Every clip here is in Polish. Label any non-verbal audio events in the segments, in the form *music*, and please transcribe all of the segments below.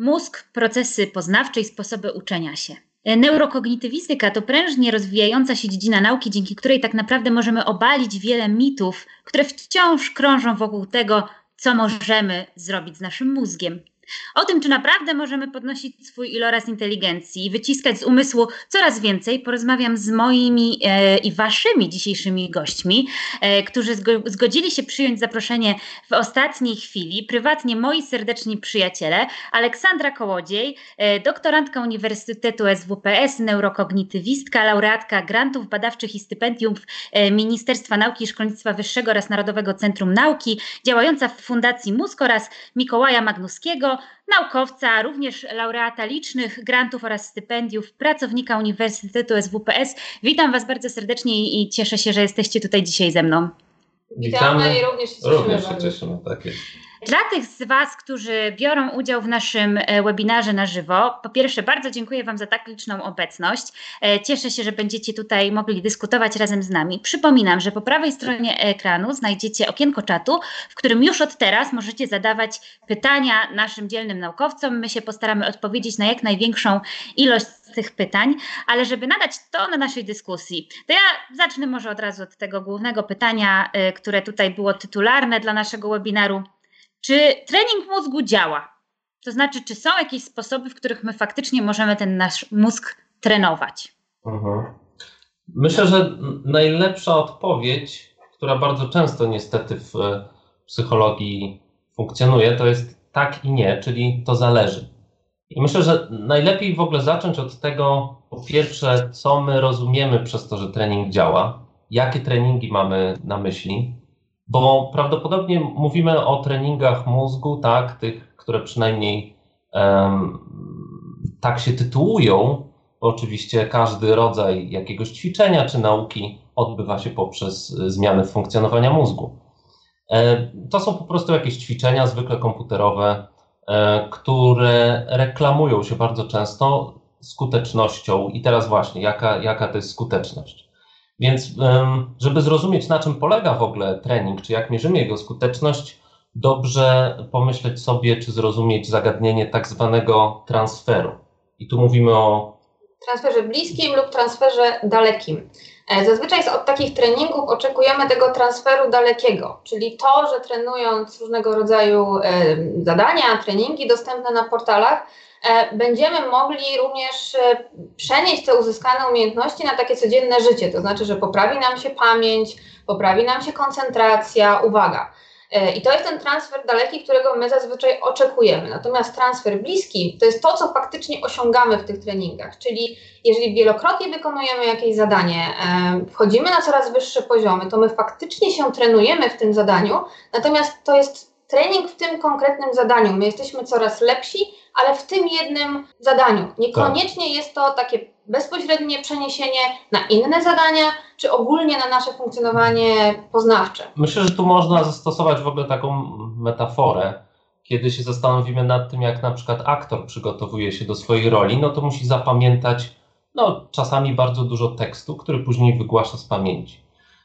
Mózg, procesy poznawcze i sposoby uczenia się. Neurokognitywistyka to prężnie rozwijająca się dziedzina nauki, dzięki której tak naprawdę możemy obalić wiele mitów, które wciąż krążą wokół tego, co możemy zrobić z naszym mózgiem. O tym, czy naprawdę możemy podnosić swój iloraz inteligencji, wyciskać z umysłu coraz więcej, porozmawiam z moimi e, i waszymi dzisiejszymi gośćmi, e, którzy zgodzili się przyjąć zaproszenie w ostatniej chwili. Prywatnie moi serdeczni przyjaciele, Aleksandra Kołodziej, e, doktorantka Uniwersytetu SWPS, neurokognitywistka, laureatka grantów badawczych i stypendiów e, Ministerstwa Nauki i Szkolnictwa Wyższego oraz Narodowego Centrum Nauki, działająca w Fundacji Mózg oraz Mikołaja Magnuskiego, naukowca, również laureata licznych grantów oraz stypendiów, pracownika Uniwersytetu SWPS. Witam Was bardzo serdecznie i cieszę się, że jesteście tutaj dzisiaj ze mną. Witamy i również się cieszymy. Również się cieszymy, tak jest. Dla tych z Was, którzy biorą udział w naszym e, webinarze na żywo, po pierwsze bardzo dziękuję Wam za tak liczną obecność. E, cieszę się, że będziecie tutaj mogli dyskutować razem z nami. Przypominam, że po prawej stronie ekranu znajdziecie okienko czatu, w którym już od teraz możecie zadawać pytania naszym dzielnym naukowcom. My się postaramy odpowiedzieć na jak największą ilość tych pytań, ale żeby nadać to na naszej dyskusji, to ja zacznę może od razu od tego głównego pytania, e, które tutaj było tytularne dla naszego webinaru. Czy trening mózgu działa? To znaczy, czy są jakieś sposoby, w których my faktycznie możemy ten nasz mózg trenować? Mhm. Myślę, że najlepsza odpowiedź, która bardzo często niestety w psychologii funkcjonuje, to jest tak i nie, czyli to zależy. I myślę, że najlepiej w ogóle zacząć od tego, po pierwsze, co my rozumiemy przez to, że trening działa, jakie treningi mamy na myśli, bo prawdopodobnie mówimy o treningach mózgu, tak, tych, które przynajmniej um, tak się tytułują. Oczywiście każdy rodzaj jakiegoś ćwiczenia czy nauki odbywa się poprzez zmiany funkcjonowania mózgu. E, to są po prostu jakieś ćwiczenia, zwykle komputerowe, e, które reklamują się bardzo często skutecznością. I teraz właśnie, jaka, jaka to jest skuteczność? Więc, żeby zrozumieć, na czym polega w ogóle trening, czy jak mierzymy jego skuteczność, dobrze pomyśleć sobie, czy zrozumieć zagadnienie tak zwanego transferu. I tu mówimy o transferze bliskim lub transferze dalekim. E, zazwyczaj od takich treningów oczekujemy tego transferu dalekiego, czyli to, że trenując różnego rodzaju zadania, treningi dostępne na portalach, będziemy mogli również e, przenieść te uzyskane umiejętności na takie codzienne życie. To znaczy, że poprawi nam się pamięć, poprawi nam się koncentracja, uwaga. E, I to jest ten transfer daleki, którego my zazwyczaj oczekujemy. Natomiast transfer bliski to jest to, co faktycznie osiągamy w tych treningach. Czyli jeżeli wielokrotnie wykonujemy jakieś zadanie, wchodzimy na coraz wyższe poziomy, to my faktycznie się trenujemy w tym zadaniu, natomiast to jest trening w tym konkretnym zadaniu. My jesteśmy coraz lepsi, ale w tym jednym zadaniu. Niekoniecznie tak. jest to takie bezpośrednie przeniesienie na inne zadania, czy ogólnie na nasze funkcjonowanie poznawcze. Myślę, że tu można zastosować w ogóle taką metaforę. Kiedy się zastanowimy nad tym, jak na przykład aktor przygotowuje się do swojej roli, no to musi zapamiętać no, czasami bardzo dużo tekstu, który później wygłasza z pamięci.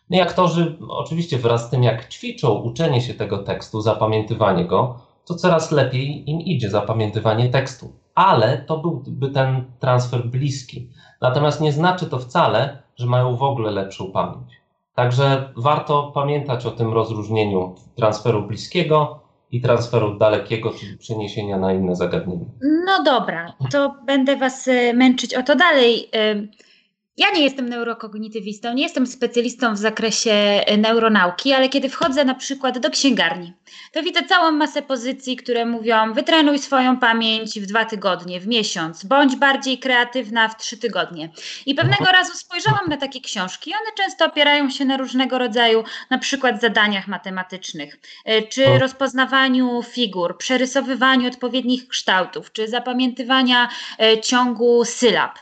No i aktorzy oczywiście wraz z tym, jak ćwiczą uczenie się tego tekstu, zapamiętywanie go, to coraz lepiej im idzie zapamiętywanie tekstu. Ale to byłby ten transfer bliski. Natomiast nie znaczy to wcale, że mają w ogóle lepszą pamięć. Także warto pamiętać o tym rozróżnieniu transferu bliskiego i transferu dalekiego, czyli przeniesienia na inne zagadnienia. No dobra, to będę Was e, męczyć o to dalej. Ja nie jestem neurokognitywistą, nie jestem specjalistą w zakresie e, neuronauki, ale kiedy wchodzę na przykład do księgarni, to widzę całą masę pozycji, które mówią: wytrenuj swoją pamięć w dwa tygodnie, w miesiąc, bądź bardziej kreatywna w trzy tygodnie. I pewnego razu spojrzałam na takie książki, one często opierają się na różnego rodzaju, na przykład zadaniach matematycznych, e, czy rozpoznawaniu figur, przerysowywaniu odpowiednich kształtów, czy zapamiętywania e, ciągu sylab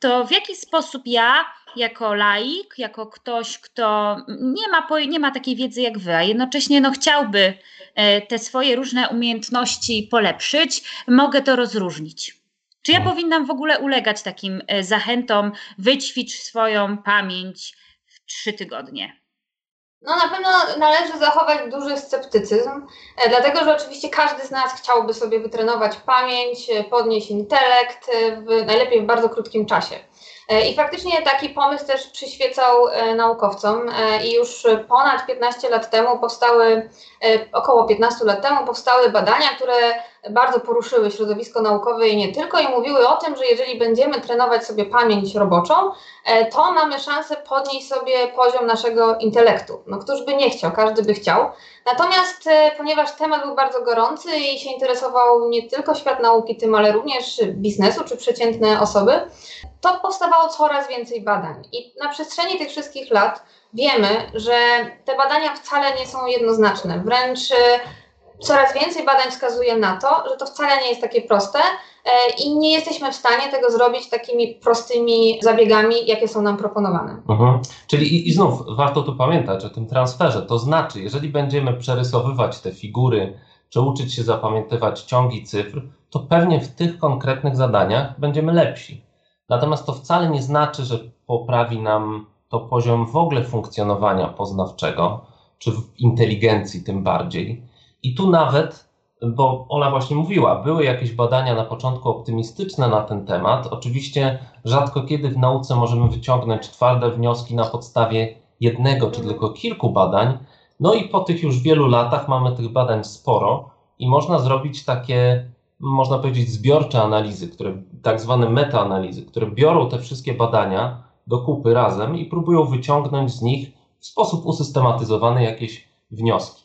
to w jaki sposób ja, jako laik, jako ktoś, kto nie ma, nie ma takiej wiedzy jak wy, a jednocześnie no, chciałby e, te swoje różne umiejętności polepszyć, mogę to rozróżnić. Czy ja no. powinnam w ogóle ulegać takim e, zachętom, wyćwicz swoją pamięć w trzy tygodnie? No na pewno należy zachować duży sceptycyzm, e, dlatego że oczywiście każdy z nas chciałby sobie wytrenować pamięć, e, podnieść intelekt, e, w, najlepiej w bardzo krótkim czasie. I faktycznie taki pomysł też przyświecał naukowcom i już ponad 15 lat temu powstały, około 15 lat temu powstały badania, które bardzo poruszyły środowisko naukowe i nie tylko, i mówiły o tym, że jeżeli będziemy trenować sobie pamięć roboczą, e, to mamy szansę podnieść sobie poziom naszego intelektu. No któż by nie chciał, każdy by chciał. Natomiast e, ponieważ temat był bardzo gorący i się interesował nie tylko świat nauki tym, ale również biznesu czy przeciętne osoby, to powstawało coraz więcej badań. I na przestrzeni tych wszystkich lat wiemy, że te badania wcale nie są jednoznaczne. Wręcz e, coraz więcej badań wskazuje na to, że to wcale nie jest takie proste e, i nie jesteśmy w stanie tego zrobić takimi prostymi zabiegami, jakie są nam proponowane. Mhm. Czyli i, i znów warto tu pamiętać o tym transferze. To znaczy, jeżeli będziemy przerysowywać te figury, czy uczyć się zapamiętywać ciągi cyfr, to pewnie w tych konkretnych zadaniach będziemy lepsi. Natomiast to wcale nie znaczy, że poprawi nam to poziom w ogóle funkcjonowania poznawczego, czy inteligencji tym bardziej. I tu nawet, bo Ola właśnie mówiła, były jakieś badania na początku optymistyczne na ten temat. Oczywiście rzadko kiedy w nauce możemy wyciągnąć twarde wnioski na podstawie jednego czy tylko kilku badań. No i po tych już wielu latach mamy tych badań sporo i można zrobić takie, można powiedzieć, zbiorcze analizy, które, tak zwane metaanalizy, które biorą te wszystkie badania do kupy razem i próbują wyciągnąć z nich w sposób usystematyzowany jakieś wnioski.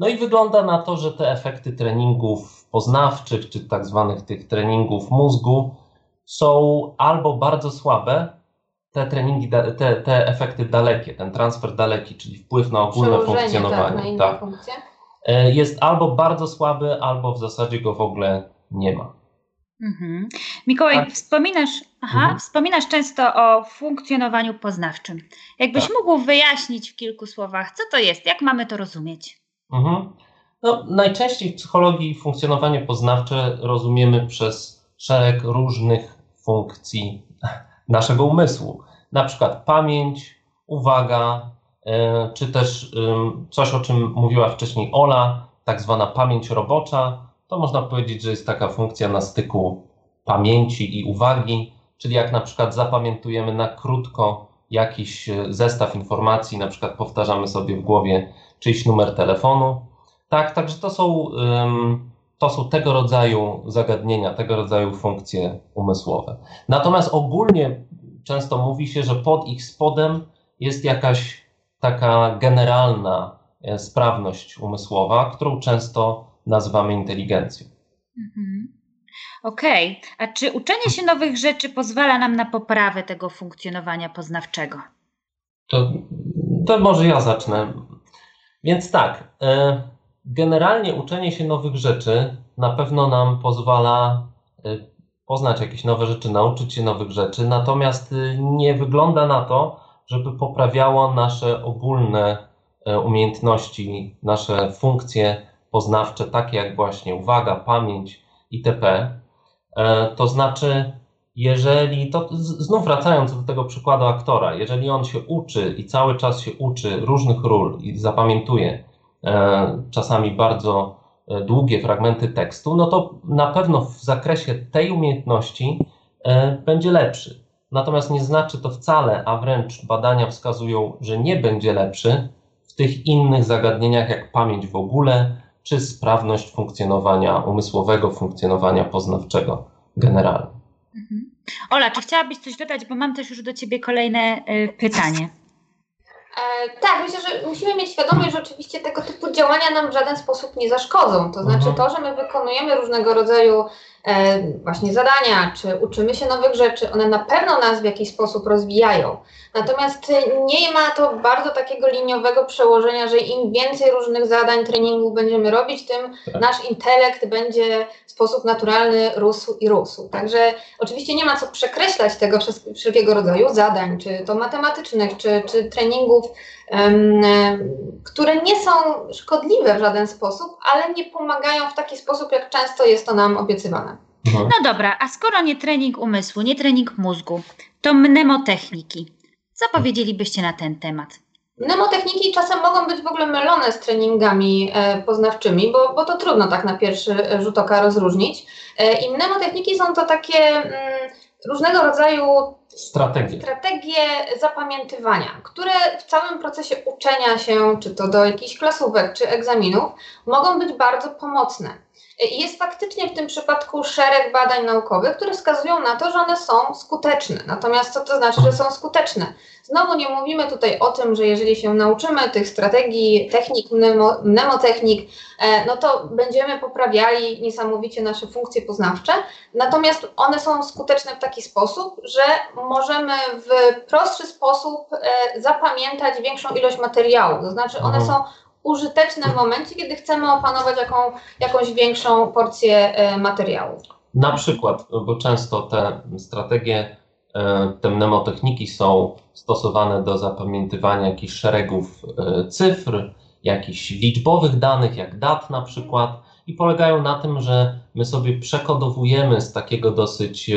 No i wygląda na to, że te efekty treningów poznawczych, czy tak zwanych tych treningów mózgu są albo bardzo słabe, te treningi, te, te efekty dalekie, ten transfer daleki, czyli wpływ na ogólne tak, funkcjonowanie. Tak, na tak, jest albo bardzo słaby, albo w zasadzie go w ogóle nie ma. Mhm. Mikołaj, tak. wspominasz, aha, mhm. wspominasz często o funkcjonowaniu poznawczym. Jakbyś tak. mógł wyjaśnić w kilku słowach, co to jest, jak mamy to rozumieć? Mhm. No, najczęściej w psychologii funkcjonowanie poznawcze rozumiemy przez szereg różnych funkcji *laughs* naszego umysłu. Na przykład pamięć, uwaga, e, czy też coś, o czym mówiła wcześniej Ola, tak zwana pamięć robocza. To można powiedzieć, że jest taka funkcja na styku pamięci i uwagi, czyli jak na przykład zapamiętujemy na krótko jakiś e, zestaw informacji, na przykład powtarzamy sobie w głowie czyjś numer telefonu. Tak, także to są, to są tego rodzaju zagadnienia, tego rodzaju funkcje umysłowe. Natomiast ogólnie często mówi się, że pod ich spodem jest jakaś taka generalna e, sprawność umysłowa, którą często nazywamy inteligencją. Mhm. Okej, okay. a czy uczenie się nowych rzeczy pozwala nam na poprawę tego funkcjonowania poznawczego? To, to może ja zacznę. Więc tak, e, generalnie uczenie się nowych rzeczy na pewno nam pozwala e, poznać jakieś nowe rzeczy, nauczyć się nowych rzeczy, natomiast e, nie wygląda na to, żeby poprawiało nasze ogólne umiejętności, nasze funkcje poznawcze, takie jak właśnie uwaga, pamięć itp. To znaczy, jeżeli, to znów wracając do tego przykładu aktora, jeżeli on się uczy i cały czas się uczy różnych ról i zapamiętuje e, czasami bardzo e, długie fragmenty tekstu, no to na pewno w zakresie tej umiejętności e, będzie lepszy. Natomiast nie znaczy to wcale, a wręcz badania wskazują, że nie będzie lepszy w tych innych zagadnieniach, jak pamięć w ogóle, czy sprawność funkcjonowania umysłowego, funkcjonowania poznawczego generalnie. Mhm. Ola, czy chciałabyś coś dodać, bo mam też już do Ciebie kolejne y, pytanie. E, tak, myślę, że musimy mieć świadomość, że oczywiście tego typu działania nam w żaden sposób nie zaszkodzą. To znaczy mhm. to, że my wykonujemy różnego rodzaju e, właśnie zadania, czy uczymy się nowych rzeczy, one na pewno nas w jakiś sposób rozwijają. Natomiast nie ma to bardzo takiego liniowego przełożenia, że im więcej różnych zadań, treningów będziemy robić, tym tak. nasz intelekt będzie w sposób naturalny rósł i rósł. Także oczywiście nie ma co przekreślać tego wszelkiego rodzaju zadań, czy to matematycznych, czy, czy treningów, które nie są szkodliwe w żaden sposób, ale nie pomagają w taki sposób, jak często jest to nam obiecywane. No dobra, a skoro nie trening umysłu, nie trening mózgu, to mnemotechniki. Co powiedzielibyście na ten temat? Mnemotechniki czasem mogą być w ogóle mylone z treningami e, poznawczymi, bo, bo to trudno tak na pierwszy rzut oka rozróżnić. E, I mnemotechniki są to takie mm, różnego rodzaju strategie. strategie zapamiętywania, które w całym procesie uczenia się, czy to do jakichś klasówek, czy egzaminów, mogą być bardzo pomocne. Jest faktycznie w tym przypadku szereg badań naukowych, które wskazują na to, że one są skuteczne. Natomiast co to znaczy, że są skuteczne? Znowu nie mówimy tutaj o tym, że jeżeli się nauczymy tych strategii, technik, mnemo, mnemotechnik, e, no to będziemy poprawiali niesamowicie nasze funkcje poznawcze. Natomiast one są skuteczne w taki sposób, że możemy w prostszy sposób e, zapamiętać większą ilość materiału. To znaczy one są użyteczne w momencie, kiedy chcemy opanować jaką, jakąś większą porcję e, materiału. Na przykład, bo często te strategie, e, te mnemotechniki są stosowane do zapamiętywania jakichś szeregów e, cyfr, jakichś liczbowych danych, jak dat na przykład, i polegają na tym, że my sobie przekodowujemy z takiego dosyć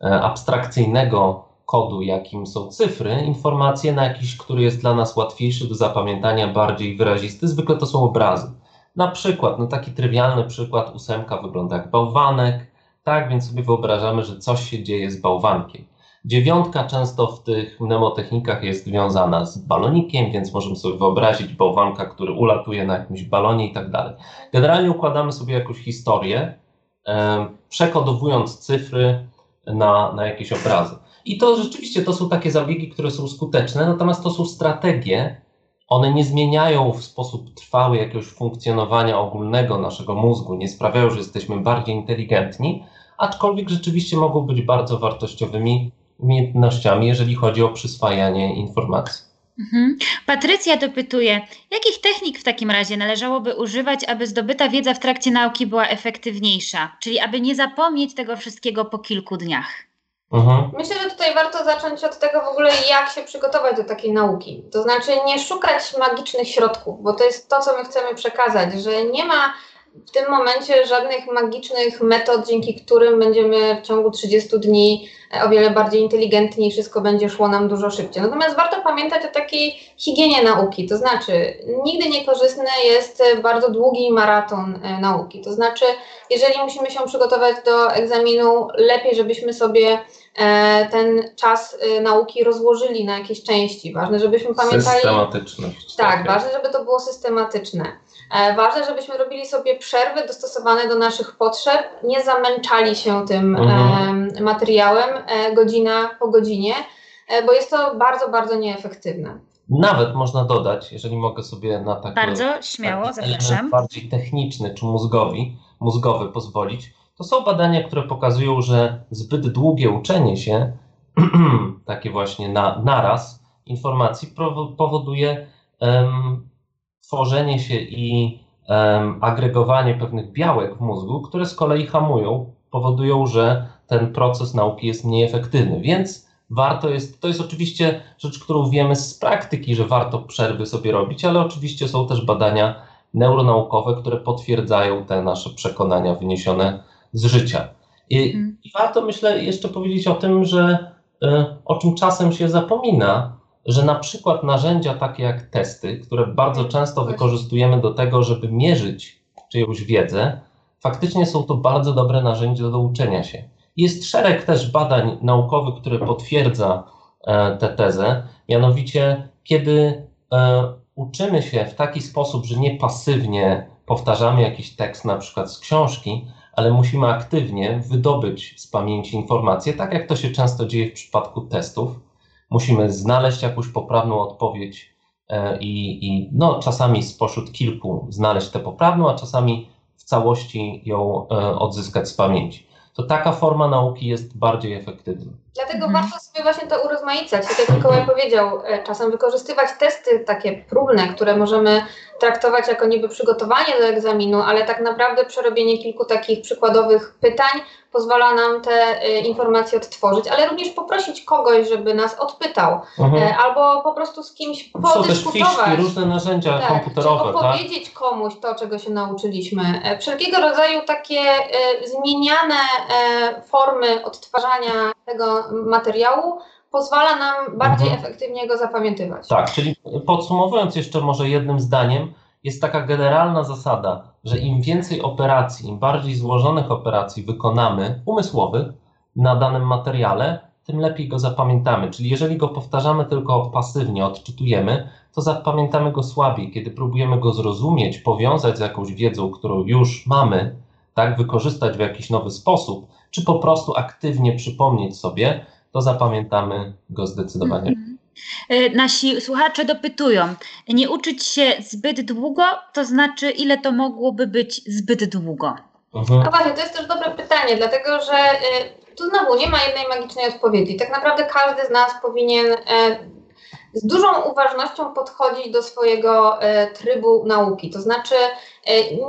abstrakcyjnego kodu, jakim są cyfry, informacje na jakiś, który jest dla nas łatwiejszy do zapamiętania, bardziej wyrazisty. Zwykle to są obrazy. Na przykład, no taki trywialny przykład, ósemka wygląda jak bałwanek, tak, więc sobie wyobrażamy, że coś się dzieje z bałwankiem. Dziewiątka często w tych mnemotechnikach jest związana z balonikiem, więc możemy sobie wyobrazić bałwanka, który ulatuje na jakimś balonie i tak dalej. Generalnie układamy sobie jakąś historię, przekodowując cyfry na, na jakieś obrazy. I to rzeczywiście to są takie zabiegi, które są skuteczne, natomiast to są strategie, one nie zmieniają w sposób trwały jakiegoś funkcjonowania ogólnego naszego mózgu, nie sprawiają, że jesteśmy bardziej inteligentni, aczkolwiek rzeczywiście mogą być bardzo wartościowymi umiejętnościami, jeżeli chodzi o przyswajanie informacji. Mhm. Patrycja dopytuje, jakich technik w takim razie należałoby używać, aby zdobyta wiedza w trakcie nauki była efektywniejsza, czyli aby nie zapomnieć tego wszystkiego po kilku dniach? Myślę, że tutaj warto zacząć od tego w ogóle, jak się przygotować do takiej nauki. To znaczy nie szukać magicznych środków, bo to jest to, co my chcemy przekazać, że nie ma w tym momencie żadnych magicznych metod, dzięki którym będziemy w ciągu 30 dni o wiele bardziej inteligentni i wszystko będzie szło nam dużo szybciej. Natomiast warto pamiętać o takiej higienie nauki, to znaczy nigdy niekorzystny jest bardzo długi maraton e, nauki. To znaczy, jeżeli musimy się przygotować do egzaminu, lepiej, żebyśmy sobie E, ten czas e, nauki rozłożyli na jakieś części. Ważne, żebyśmy pamiętali. Systematyczność. Tak, tak ważne, żeby to było systematyczne. E, ważne, żebyśmy robili sobie przerwy dostosowane do naszych potrzeb, nie zamęczali się tym mhm. materiałem godzina po godzinie, bo jest to bardzo, bardzo nieefektywne. Nawet można dodać, jeżeli mogę sobie na taki, bardzo śmiało, taki zapraszam. bardziej techniczny czy mózgowi, mózgowy pozwolić, to są badania, które pokazują, że zbyt długie uczenie się, *clears throat* takie właśnie na, naraz informacji, powoduje um, tworzenie się i um, agregowanie pewnych białek w mózgu, które z kolei hamują, powodują, że ten proces nauki jest mniej efektywny. Więc warto jest, to jest oczywiście rzecz, którą wiemy z praktyki, że warto przerwy sobie robić, ale oczywiście są też badania neuronaukowe, które potwierdzają te nasze przekonania wyniesione z życia. I, hmm. i warto, myślę, jeszcze powiedzieć o tym, że y, o czym czasem się zapomina, że na przykład narzędzia takie jak testy, które bardzo często wykorzystujemy do tego, żeby mierzyć czyjąś wiedzę, faktycznie są to bardzo dobre narzędzia do uczenia się. Jest szereg też badań naukowych, które potwierdza e, tę tezę, mianowicie kiedy e, uczymy się w taki sposób, że nie pasywnie powtarzamy jakiś tekst na przykład z książki, ale musimy aktywnie wydobyć z pamięci informacje, tak jak to się często dzieje w przypadku testów. Musimy znaleźć jakąś poprawną odpowiedź e, i, i no, czasami spośród kilku znaleźć tę poprawną, a czasami w całości ją e, odzyskać z pamięci to taka forma nauki jest bardziej efektywna. Dlatego mhm. warto sobie właśnie to urozmaicać. Tak jak Mikołaj *clears throat* powiedział, e, czasem wykorzystywać testy takie próbne, które możemy traktować jako niby przygotowanie do egzaminu, ale tak naprawdę przerobienie kilku takich przykładowych pytań pozwala nam te y, informacje odtworzyć, ale również poprosić kogoś, żeby nas odpytał, mhm. y, albo po prostu z kimś podyskutować. Są też fiszki, różne narzędzia tak, komputerowe. Czy tak? opowiedzieć tak? komuś to, czego się nauczyliśmy. Wszelkiego rodzaju takie y, zmieniane formy odtwarzania tego materiału pozwala nam bardziej mhm. efektywnie go zapamiętywać. Tak, czyli podsumowując jeszcze może jednym zdaniem, jest taka generalna zasada, że im więcej operacji, im bardziej złożonych operacji wykonamy, umysłowych, na danym materiale, tym lepiej go zapamiętamy. Czyli jeżeli go powtarzamy tylko pasywnie, odczytujemy, to zapamiętamy go słabiej. Kiedy próbujemy go zrozumieć, powiązać z jakąś wiedzą, którą już mamy, tak, wykorzystać w jakiś nowy sposób, czy po prostu aktywnie przypomnieć sobie, to zapamiętamy go zdecydowanie. Mm -hmm. Nasi słuchacze dopytują, nie uczyć się zbyt długo, to znaczy ile to mogłoby być zbyt długo? Mhm. No właśnie, to jest też dobre pytanie, dlatego że y, tu znowu nie ma jednej magicznej odpowiedzi. Tak naprawdę każdy z nas powinien y, z dużą uważnością podchodzić do swojego y, trybu nauki. To znaczy,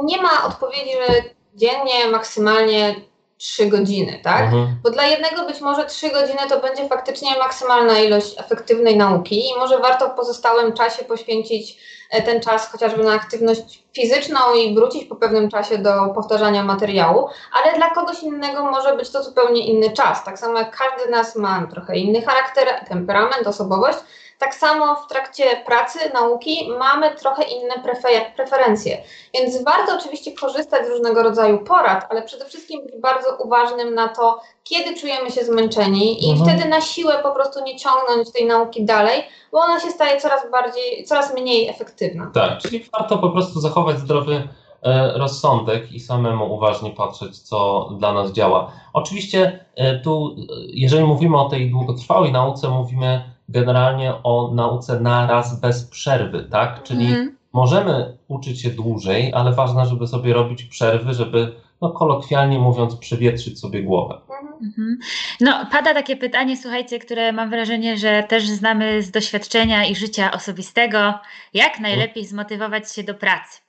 nie ma odpowiedzi, że dziennie maksymalnie 3 godziny, tak? Mhm. Bo dla jednego być może 3 godziny to będzie faktycznie maksymalna ilość efektywnej nauki i może warto w pozostałym czasie poświęcić e, ten czas chociażby na aktywność fizyczną i wrócić po pewnym czasie do powtarzania materiału, ale dla kogoś innego może być to zupełnie inny czas. Tak samo jak każdy z nas ma trochę inny charakter, temperament, osobowość, tak samo w trakcie pracy, nauki mamy trochę inne prefer preferencje. Więc warto oczywiście korzystać z różnego rodzaju porad, ale przede wszystkim być bardzo uważnym na to, kiedy czujemy się zmęczeni i mhm. wtedy na siłę po prostu nie ciągnąć tej nauki dalej, bo ona się staje coraz bardziej, coraz mniej efektywna. Tak, czyli warto po prostu zachować zdrowy e, rozsądek i samemu uważnie patrzeć, co dla nas działa. Oczywiście e, tu, e, jeżeli mówimy o tej długotrwałej nauce, mówimy generalnie o nauce na raz bez przerwy, tak? Czyli mhm. możemy uczyć się dłużej, ale ważne, żeby sobie robić przerwy, żeby no kolokwialnie mówiąc, przewietrzyć sobie głowę. Mhm. No, pada takie pytanie, słuchajcie, które mam wrażenie, że też znamy z doświadczenia i życia osobistego. Jak najlepiej zmotywować się do pracy?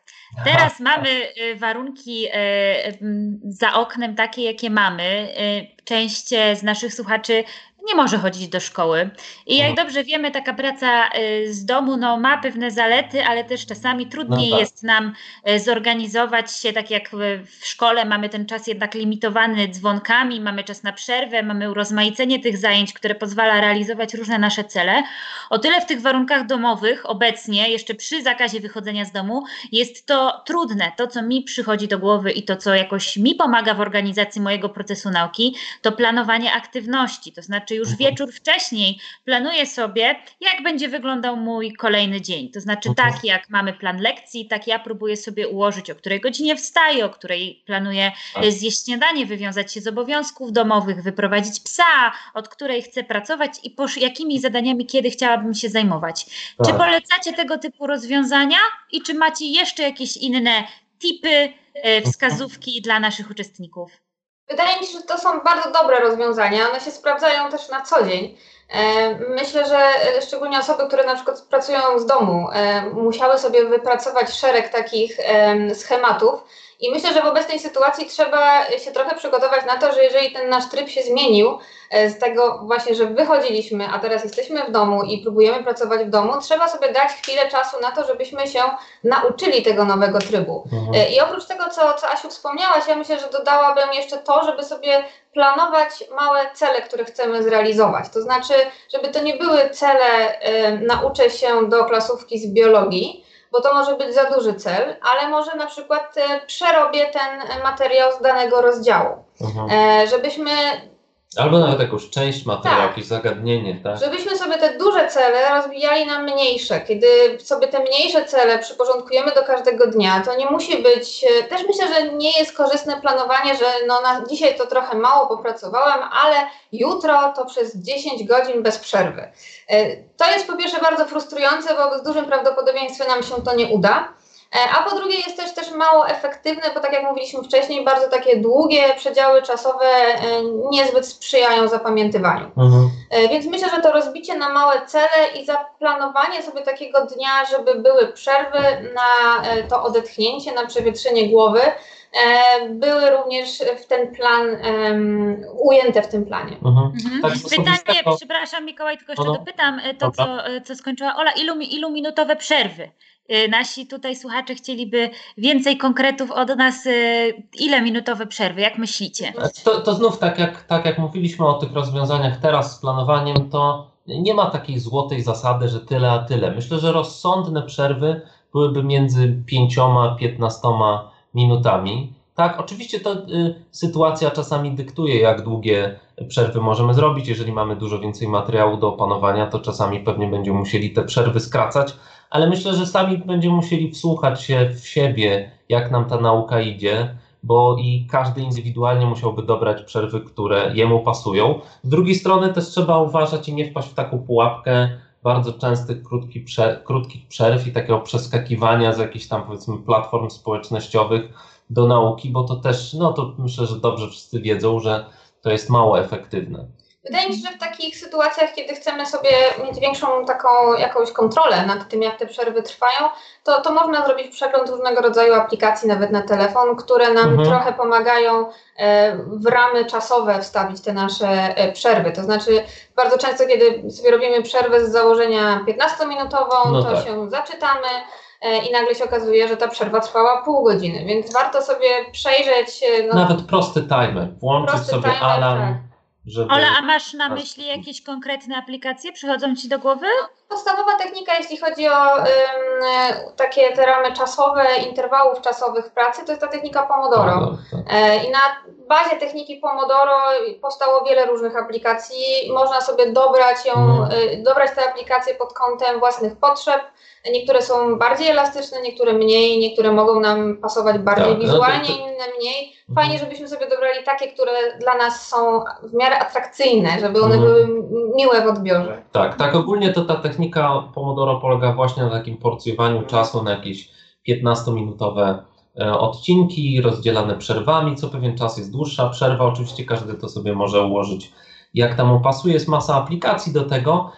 Teraz *laughs* mamy y, warunki y, za oknem takie, jakie mamy. Y, część z naszych słuchaczy nie może chodzić do szkoły. I jak mhm. dobrze wiemy, taka praca y, z domu no, ma pewne zalety, ale też czasami trudniej no tak. jest nam y, zorganizować się, tak jak w szkole mamy ten czas jednak limitowany dzwonkami, mamy czas na przerwę, mamy urozmaicenie tych zajęć, które pozwala realizować różne nasze cele. O tyle w tych warunkach domowych obecnie, jeszcze przy zakazie wychodzenia z domu, jest to trudne. To, co mi przychodzi do głowy i to, co jakoś mi pomaga w organizacji mojego procesu nauki, to planowanie aktywności, to znaczy czy już mhm. wieczór wcześniej planuję sobie, jak będzie wyglądał mój kolejny dzień. To znaczy, mhm. tak jak mamy plan lekcji, tak ja próbuję sobie ułożyć, o której godzinie wstaję, o której planuję tak. zjeść śniadanie, wywiązać się z obowiązków domowych, wyprowadzić psa, od której chcę pracować i po, jakimi zadaniami kiedy chciałabym się zajmować. Tak. Czy polecacie tego typu rozwiązania i czy macie jeszcze jakieś inne tipy, e, wskazówki dla naszych uczestników? Wydaje mi się, że to są bardzo dobre rozwiązania. One się sprawdzają też na co dzień. E, myślę, że e, szczególnie osoby, które na przykład pracują z domu, e, musiały sobie wypracować szereg takich schematów, i myślę, że w obecnej sytuacji trzeba się trochę przygotować na to, że jeżeli ten nasz tryb się zmienił, e, z tego właśnie, że wychodziliśmy, a teraz jesteśmy w domu i próbujemy pracować w domu, trzeba sobie dać chwilę czasu na to, żebyśmy się nauczyli tego nowego trybu. Mhm. E, I oprócz tego, co, co Asiu wspomniałaś, ja myślę, że dodałabym jeszcze to, żeby sobie planować małe cele, które chcemy zrealizować. To znaczy, żeby to nie były cele, y, nauczę się do klasówki z biologii, bo to może być za duży cel, ale może na przykład e, przerobię ten materiał z danego rozdziału. Mhm. E, żebyśmy Albo nawet jakąś część materiału, tak. jakieś zagadnienie, tak? Żebyśmy sobie te duże cele rozbijali na mniejsze. Kiedy sobie te mniejsze cele przyporządkujemy do każdego dnia, to nie musi być. E, też myślę, że nie jest korzystne planowanie, że no na dzisiaj to trochę mało popracowałem, ale jutro to przez 10 godzin bez przerwy. E, to jest po pierwsze bardzo frustrujące, bo z dużym prawdopodobieństwem nam się to nie uda. E, a po drugie jest też, też mało efektywne, bo tak jak mówiliśmy wcześniej, bardzo takie długie przedziały czasowe e, niezbyt sprzyjają zapamiętywaniu. Mhm. E, więc myślę, że to rozbicie na małe cele i zaplanowanie sobie takiego dnia, żeby były przerwy na to odetchnięcie, na przewietrzenie głowy, były również w ten plan um, ujęte w tym planie. Mhm. Mhm. Tak, Pytanie, przepraszam Mikołaj, tylko jeszcze no, no. dopytam to, co, co skończyła Ola. Ilu, ilu minutowe przerwy nasi tutaj słuchacze chcieliby więcej konkretów od nas. Y, ile minutowe przerwy, jak myślicie? To, to znów, tak jak, tak jak mówiliśmy o tych rozwiązaniach teraz z planowaniem, to nie ma takiej złotej zasady, że tyle a tyle. Myślę, że rozsądne przerwy byłyby między 5 a 15 minutami. Tak, oczywiście to y, sytuacja czasami dyktuje, jak długie przerwy możemy zrobić. Jeżeli mamy dużo więcej materiału do opanowania, to czasami pewnie będziemy musieli te przerwy skracać, ale myślę, że sami będziemy musieli wsłuchać się w siebie, jak nam ta nauka idzie, bo i każdy indywidualnie musiałby dobrać przerwy, które jemu pasują. Z drugiej strony też trzeba uważać i nie wpaść w taką pułapkę bardzo częstych krótkich, prze, krótkich przerw i takiego przeskakiwania z jakichś tam powiedzmy platform społecznościowych do nauki, bo to też, no to myślę, że dobrze wszyscy wiedzą, że to jest mało efektywne. Wydaje mi się, że w takich sytuacjach, kiedy chcemy sobie mieć większą taką jakąś kontrolę nad tym, jak te przerwy trwają, to, to można zrobić przegląd różnego rodzaju aplikacji, nawet na telefon, które nam mhm. trochę pomagają e, w ramy czasowe wstawić te nasze e, przerwy. To znaczy, bardzo często, kiedy sobie robimy przerwę z założenia 15-minutową, no to tak. się zaczytamy e, i nagle się okazuje, że ta przerwa trwała pół godziny, więc warto sobie przejrzeć. No, Nawet prosty timer, włączyć sobie timer, alarm. Tak żeby... Ola, a masz na myśli jakieś konkretne aplikacje? Przychodzą Ci do głowy? Podstawowa technika, jeśli chodzi o um, takie te ramy czasowe, interwałów czasowych pracy, to jest ta technika Pomodoro. Pomodoro tak. e, I na bazie techniki Pomodoro powstało wiele różnych aplikacji. Można sobie dobrać ją, mm. dobrać te aplikacje pod kątem własnych potrzeb. Niektóre są bardziej elastyczne, niektóre mniej, niektóre mogą nam pasować bardziej tak, wizualnie, no to, to... inne mniej. Fajnie, żebyśmy sobie dobrali takie, które dla nas są w miarę atrakcyjne, żeby one mm. były miłe w odbiorze. Tak, tak ogólnie to ta technika Pomodoro polega właśnie na takim porcjowaniu czasu na jakieś 15-minutowe e, odcinki rozdzielane przerwami, co pewien czas jest dłuższa przerwa. Oczywiście każdy to sobie może ułożyć jak tam mu pasuje. Jest masa aplikacji do tego.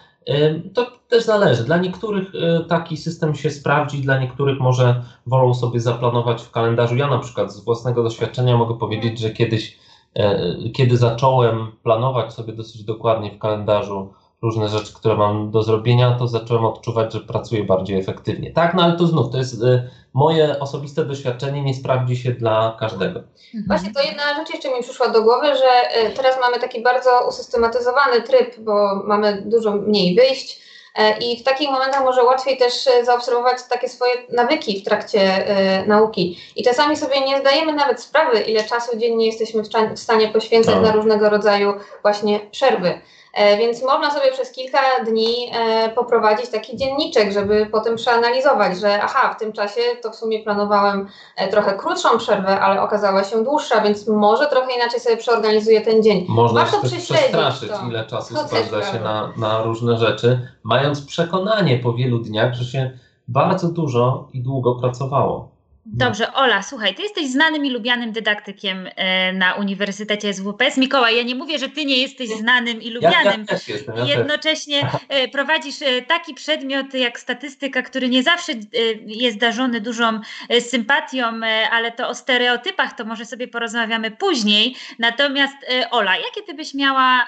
To też zależy. Dla niektórych e, taki system się sprawdzi, dla niektórych może wolą sobie zaplanować w kalendarzu. Ja na przykład z własnego doświadczenia mogę powiedzieć, że kiedyś, e, kiedy zacząłem planować sobie dosyć dokładnie w kalendarzu różne rzeczy, które mam do zrobienia, to zacząłem odczuwać, że pracuję bardziej efektywnie. Tak, no ale to znów, to jest y, moje osobiste doświadczenie, nie sprawdzi się dla każdego. Mhm. Właśnie to jedna rzecz jeszcze mi przyszła do głowy, że y, teraz mamy taki bardzo usystematyzowany tryb, bo mamy dużo mniej wyjść. E, I w takich momentach może łatwiej też y, zaobserwować takie swoje nawyki w trakcie y, nauki. I czasami sobie nie zdajemy nawet sprawy, ile czasu dziennie jesteśmy w, stanie poświęcać no. na różnego rodzaju właśnie przerwy. E, więc można sobie przez kilka dni e, poprowadzić taki dzienniczek, żeby potem przeanalizować, że aha, w tym czasie to w sumie planowałem e, trochę krótszą przerwę, ale okazała się dłuższa, więc może trochę inaczej sobie przeorganizuję ten dzień. Można Warto się też przestraszyć, to. ile czasu to spędza się na, na różne rzeczy, mając przekonanie po wielu dniach, że się bardzo dużo i długo pracowało. No. Dobrze, Ola, słuchaj, ty jesteś znanym i lubianym dydaktykiem e, na Uniwersytecie SWPS. Mikołaj, ja nie mówię, że ty nie jesteś znanym i lubianym. Ja, ja jestem, ja Jednocześnie też. prowadzisz e, taki przedmiot jak statystyka, który nie zawsze e, jest darzony dużą sympatią, ale to o stereotypach to może sobie porozmawiamy później. Natomiast Ola, jakie ty byś miała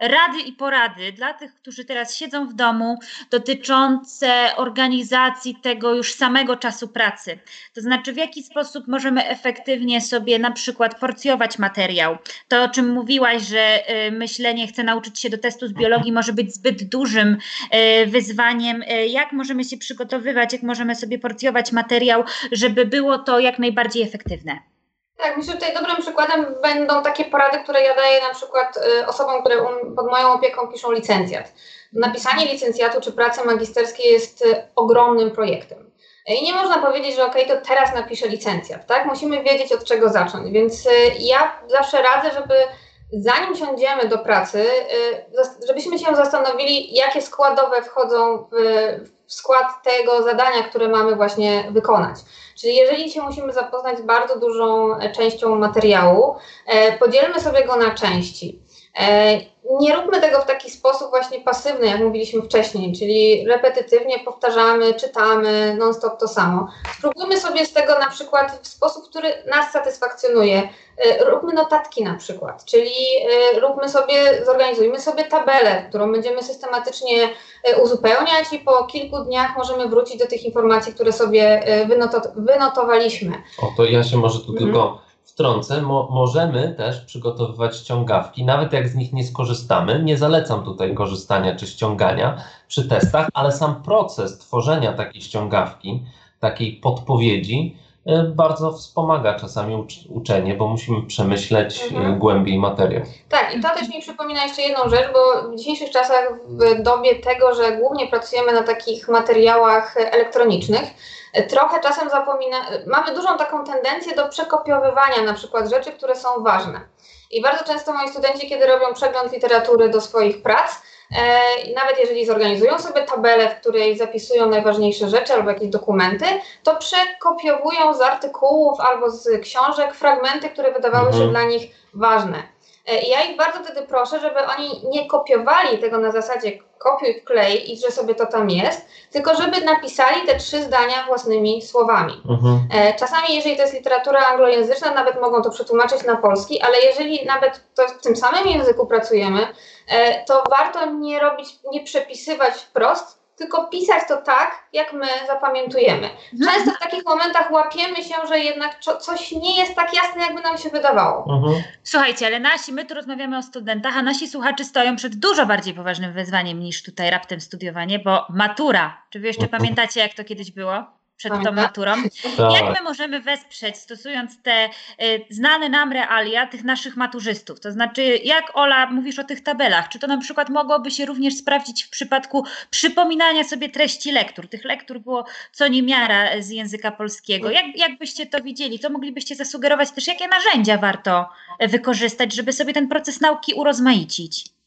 rady i porady dla tych, którzy teraz siedzą w domu, dotyczące organizacji tego już samego czasu pracy. To znaczy, w jaki sposób możemy efektywnie sobie na przykład porcjować materiał. To, o czym mówiłaś, że y, myślenie chce nauczyć się do testu z biologii, może być zbyt dużym y, wyzwaniem. Y, jak możemy się przygotowywać, jak możemy sobie porcjować materiał, żeby było to jak najbardziej efektywne? Tak, myślę, że tutaj dobrym przykładem będą takie porady, które ja daję na przykład y, osobom, które pod moją opieką piszą licencjat. Napisanie licencjatu czy pracy magisterskiej jest y, ogromnym projektem. I nie można powiedzieć, że ok, to teraz napiszę licencjat, tak? Musimy wiedzieć od czego zacząć. Więc y, ja zawsze radzę, żeby zanim siądziemy do pracy, żebyśmy się zastanowili, jakie składowe wchodzą w skład tego zadania, które mamy właśnie wykonać. Czyli jeżeli się musimy zapoznać z bardzo dużą częścią materiału, e, podzielmy sobie go na części. E, nie róbmy tego w taki sposób właśnie pasywny, jak mówiliśmy wcześniej, czyli repetytywnie powtarzamy, czytamy non-stop to samo. Spróbujmy sobie z tego na przykład w sposób, który nas satysfakcjonuje. E, róbmy notatki na przykład, czyli e, róbmy sobie, zorganizujmy sobie tabelę, którą będziemy systematycznie uzupełniać i po kilku dniach możemy wrócić do tych informacji, które sobie wynotowaliśmy. O, to ja się może tu mhm. tylko wtrącę, mo możemy też przygotowywać ściągawki, nawet jak z nich nie skorzystamy. Nie zalecam tutaj korzystania czy ściągania przy testach, ale sam proces tworzenia takiej ściągawki, takiej podpowiedzi, y, bardzo wspomaga czasami ucz uczenie, bo musimy przemyśleć y, mhm. głębiej materiał. Tak, i to też mi przypomina jeszcze jedną rzecz, bo w dzisiejszych czasach, w dobie tego, że głównie pracujemy na takich materiałach elektronicznych, trochę czasem zapomina, mamy dużą taką tendencję do przekopiowywania na przykład rzeczy, które są ważne. I bardzo często moi studenci, kiedy robią przegląd literatury do swoich prac, e, nawet jeżeli zorganizują sobie tabelę, w której zapisują najważniejsze rzeczy albo jakieś dokumenty, to przekopiowują z artykułów albo z książek fragmenty, które wydawały mhm. się dla nich ważne. E, ja ich bardzo wtedy proszę, żeby oni nie kopiowali tego na zasadzie kopiuj, wklej i że sobie to tam jest, tylko żeby napisali te trzy zdania własnymi słowami. Mhm. E, czasami, jeżeli to jest literatura anglojęzyczna, nawet mogą to przetłumaczyć na polski, ale jeżeli nawet to w tym samym języku pracujemy, e, to warto nie robić, nie przepisywać wprost, tylko pisać to tak, jak my zapamiętujemy. Mhm. Często w takich momentach łapiemy się, że jednak coś nie jest tak jasne, jakby nam się wydawało. Mhm. Słuchajcie, ale nasi, my tu rozmawiamy o studentach, a nasi słuchacze stoją przed dużo bardziej poważnym wyzwaniem niż tutaj raptem studiowanie, bo matura. Czy wy jeszcze mhm. pamiętacie, jak to kiedyś było? Przed tą maturą. Tak. Jak my możemy wesprzeć, stosując te y, znane nam realia tych naszych maturzystów? To znaczy, jak Ola mówisz o tych tabelach? Czy to na przykład mogłoby się również sprawdzić w przypadku przypominania sobie treści lektur? Tych lektur było co niemiara z języka polskiego. Jak, jak byście to widzieli? Co moglibyście zasugerować też? Jakie narzędzia warto wykorzystać, żeby sobie ten proces nauki urozmaicić?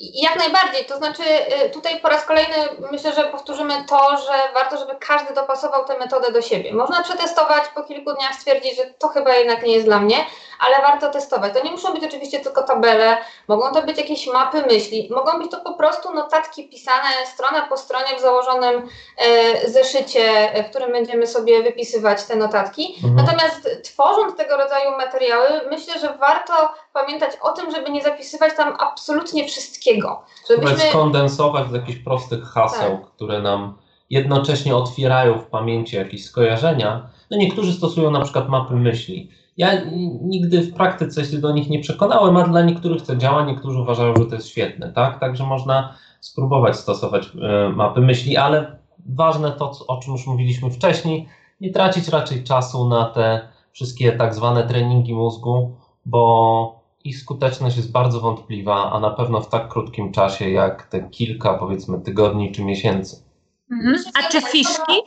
Jak najbardziej, to znaczy y, tutaj po raz kolejny myślę, że powtórzymy to, że warto, żeby każdy dopasował tę metodę do siebie. Można przetestować, po kilku dniach stwierdzić, że to chyba jednak nie jest dla mnie, ale warto testować. To nie muszą być oczywiście tylko tabele, mogą to być jakieś mapy myśli, mogą być to po prostu notatki pisane strona po stronie w założonym e, zeszycie, w którym będziemy sobie wypisywać te notatki. Mhm. Natomiast tworząc tego rodzaju materiały, myślę, że warto pamiętać o tym, żeby nie zapisywać tam absolutnie wszystkiego. Żebyśmy... skondensować z jakichś prostych haseł, tak. które nam jednocześnie otwierają w pamięci jakieś skojarzenia. No niektórzy stosują na przykład mapy myśli. Ja nigdy w praktyce się do nich nie przekonałem, a dla niektórych to działa, niektórzy uważają, że to jest świetne, tak? Także można spróbować stosować e, mapy myśli, ale ważne to, o czym już mówiliśmy wcześniej, nie tracić raczej czasu na te wszystkie tak zwane treningi mózgu, bo ich skuteczność jest bardzo wątpliwa, a na pewno w tak krótkim czasie jak te kilka, powiedzmy, tygodni czy miesięcy. Mhm. A czy fiszki?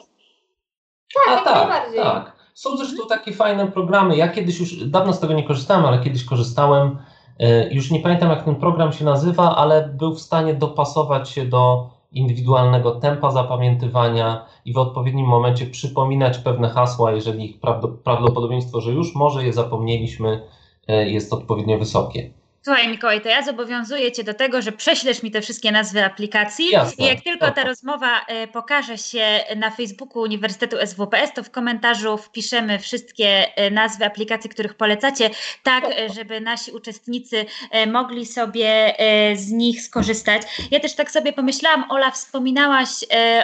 Tak, a, tak, tak. Są zresztą takie fajne programy. Ja kiedyś już, dawno z tego nie korzystałem, ale kiedyś korzystałem. E, już nie pamiętam, jak ten program się nazywa, ale był w stanie dopasować się do indywidualnego tempa zapamiętywania i w odpowiednim momencie przypominać pewne hasła, jeżeli ich prawdopodobieństwo, że już może je zapomnieliśmy, jest odpowiednio wysokie. Słuchaj, Mikołaj, to ja zobowiązuję Cię do tego, że prześlesz mi te wszystkie nazwy aplikacji Jasne, i jak tylko ta rozmowa e, pokaże się na Facebooku Uniwersytetu SWPS, to w komentarzu wpiszemy wszystkie e, nazwy aplikacji, których polecacie, tak żeby nasi uczestnicy mogli sobie z nich skorzystać. Ja też tak sobie pomyślałam, Ola, wspominałaś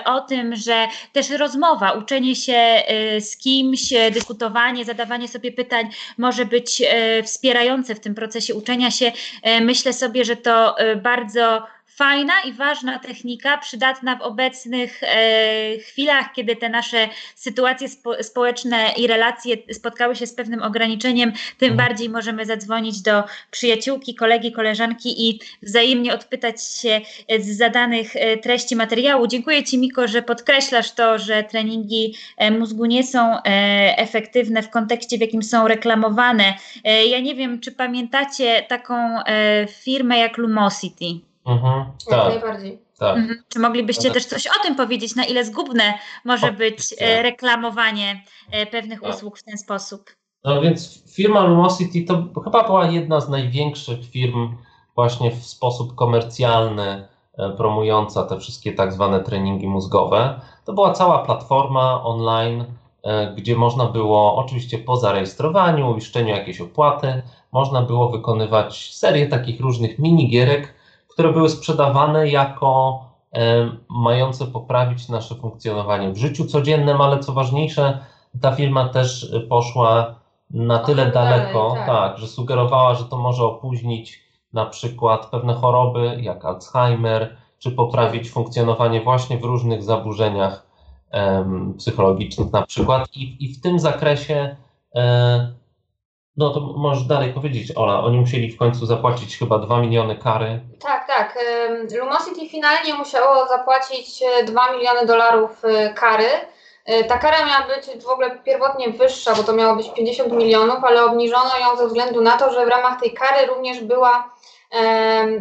o tym, że też rozmowa, uczenie się z kimś, dyskutowanie, zadawanie sobie pytań może być wspierające w tym procesie uczenia się myślę sobie, że to e, bardzo fajna i ważna technika, przydatna w obecnych e, chwilach, kiedy te nasze sytuacje spo, społeczne i relacje spotkały się z pewnym ograniczeniem, tym mhm. bardziej możemy zadzwonić do przyjaciółki, kolegi, koleżanki i wzajemnie odpytać się z zadanych e, treści materiału. Dziękuję Ci, Miko, że podkreślasz to, że treningi e, mózgu nie są e, efektywne w kontekście, w jakim są reklamowane. E, ja nie wiem, czy pamiętacie taką e, firmę jak Lumosity. Mhm, tak. Jak najbardziej. Tak. Mhm. Czy moglibyście też coś o tym powiedzieć, na ile zgubne może być e, reklamowanie e, pewnych tak. usług w ten sposób? No więc firma Lumosity to chyba była jedna z największych firm właśnie w sposób komercjalny e, promująca te wszystkie tak zwane treningi mózgowe. To była cała platforma online, gdzie można było, oczywiście po zarejestrowaniu, uiszczeniu jakiejś opłaty, można było wykonywać serię takich różnych minigierek, które były sprzedawane jako e, mające poprawić nasze funkcjonowanie w życiu codziennym, ale co ważniejsze, ta firma też poszła na tyle daleko, dalej, tak. tak, że sugerowała, że to może opóźnić na przykład pewne choroby jak Alzheimer, czy poprawić funkcjonowanie właśnie w różnych zaburzeniach psychologicznych na przykład. I, I w tym zakresie, e, no to możesz dalej powiedzieć, Ola, oni musieli w końcu zapłacić chyba 2 miliony kary. Tak, tak. Lumosity finalnie musiało zapłacić 2 e, miliony dolarów e, kary. E, ta kara miała być w ogóle pierwotnie wyższa, bo to miało być 50 milionów, ale obniżono ją ze względu na to, że w ramach tej kary również była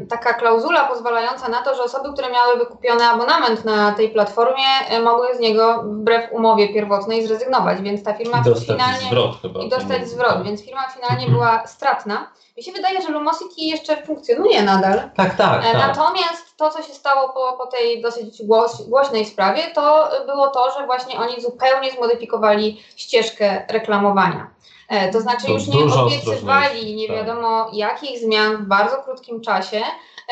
taka klauzula pozwalająca na to, że osoby, które miały wykupiony abonament na tej platformie, e, mogły z niego wbrew umowie pierwotnej zrezygnować, więc ta firma I finalnie zwrot chyba, i dostać zwrot, tak. więc firma finalnie mhm. była stratna. Mi się wydaje, że Lumosity jeszcze funkcjonuje nadal. Tak, tak. E, tak. Natomiast to, co się stało po, po tej dosyć głos, głośnej sprawie, to było to, że właśnie oni zupełnie zmodyfikowali ścieżkę reklamowania. E, to znaczy już nie obiecywali nie tak. wiadomo jakich zmian w bardzo krótkim czasie.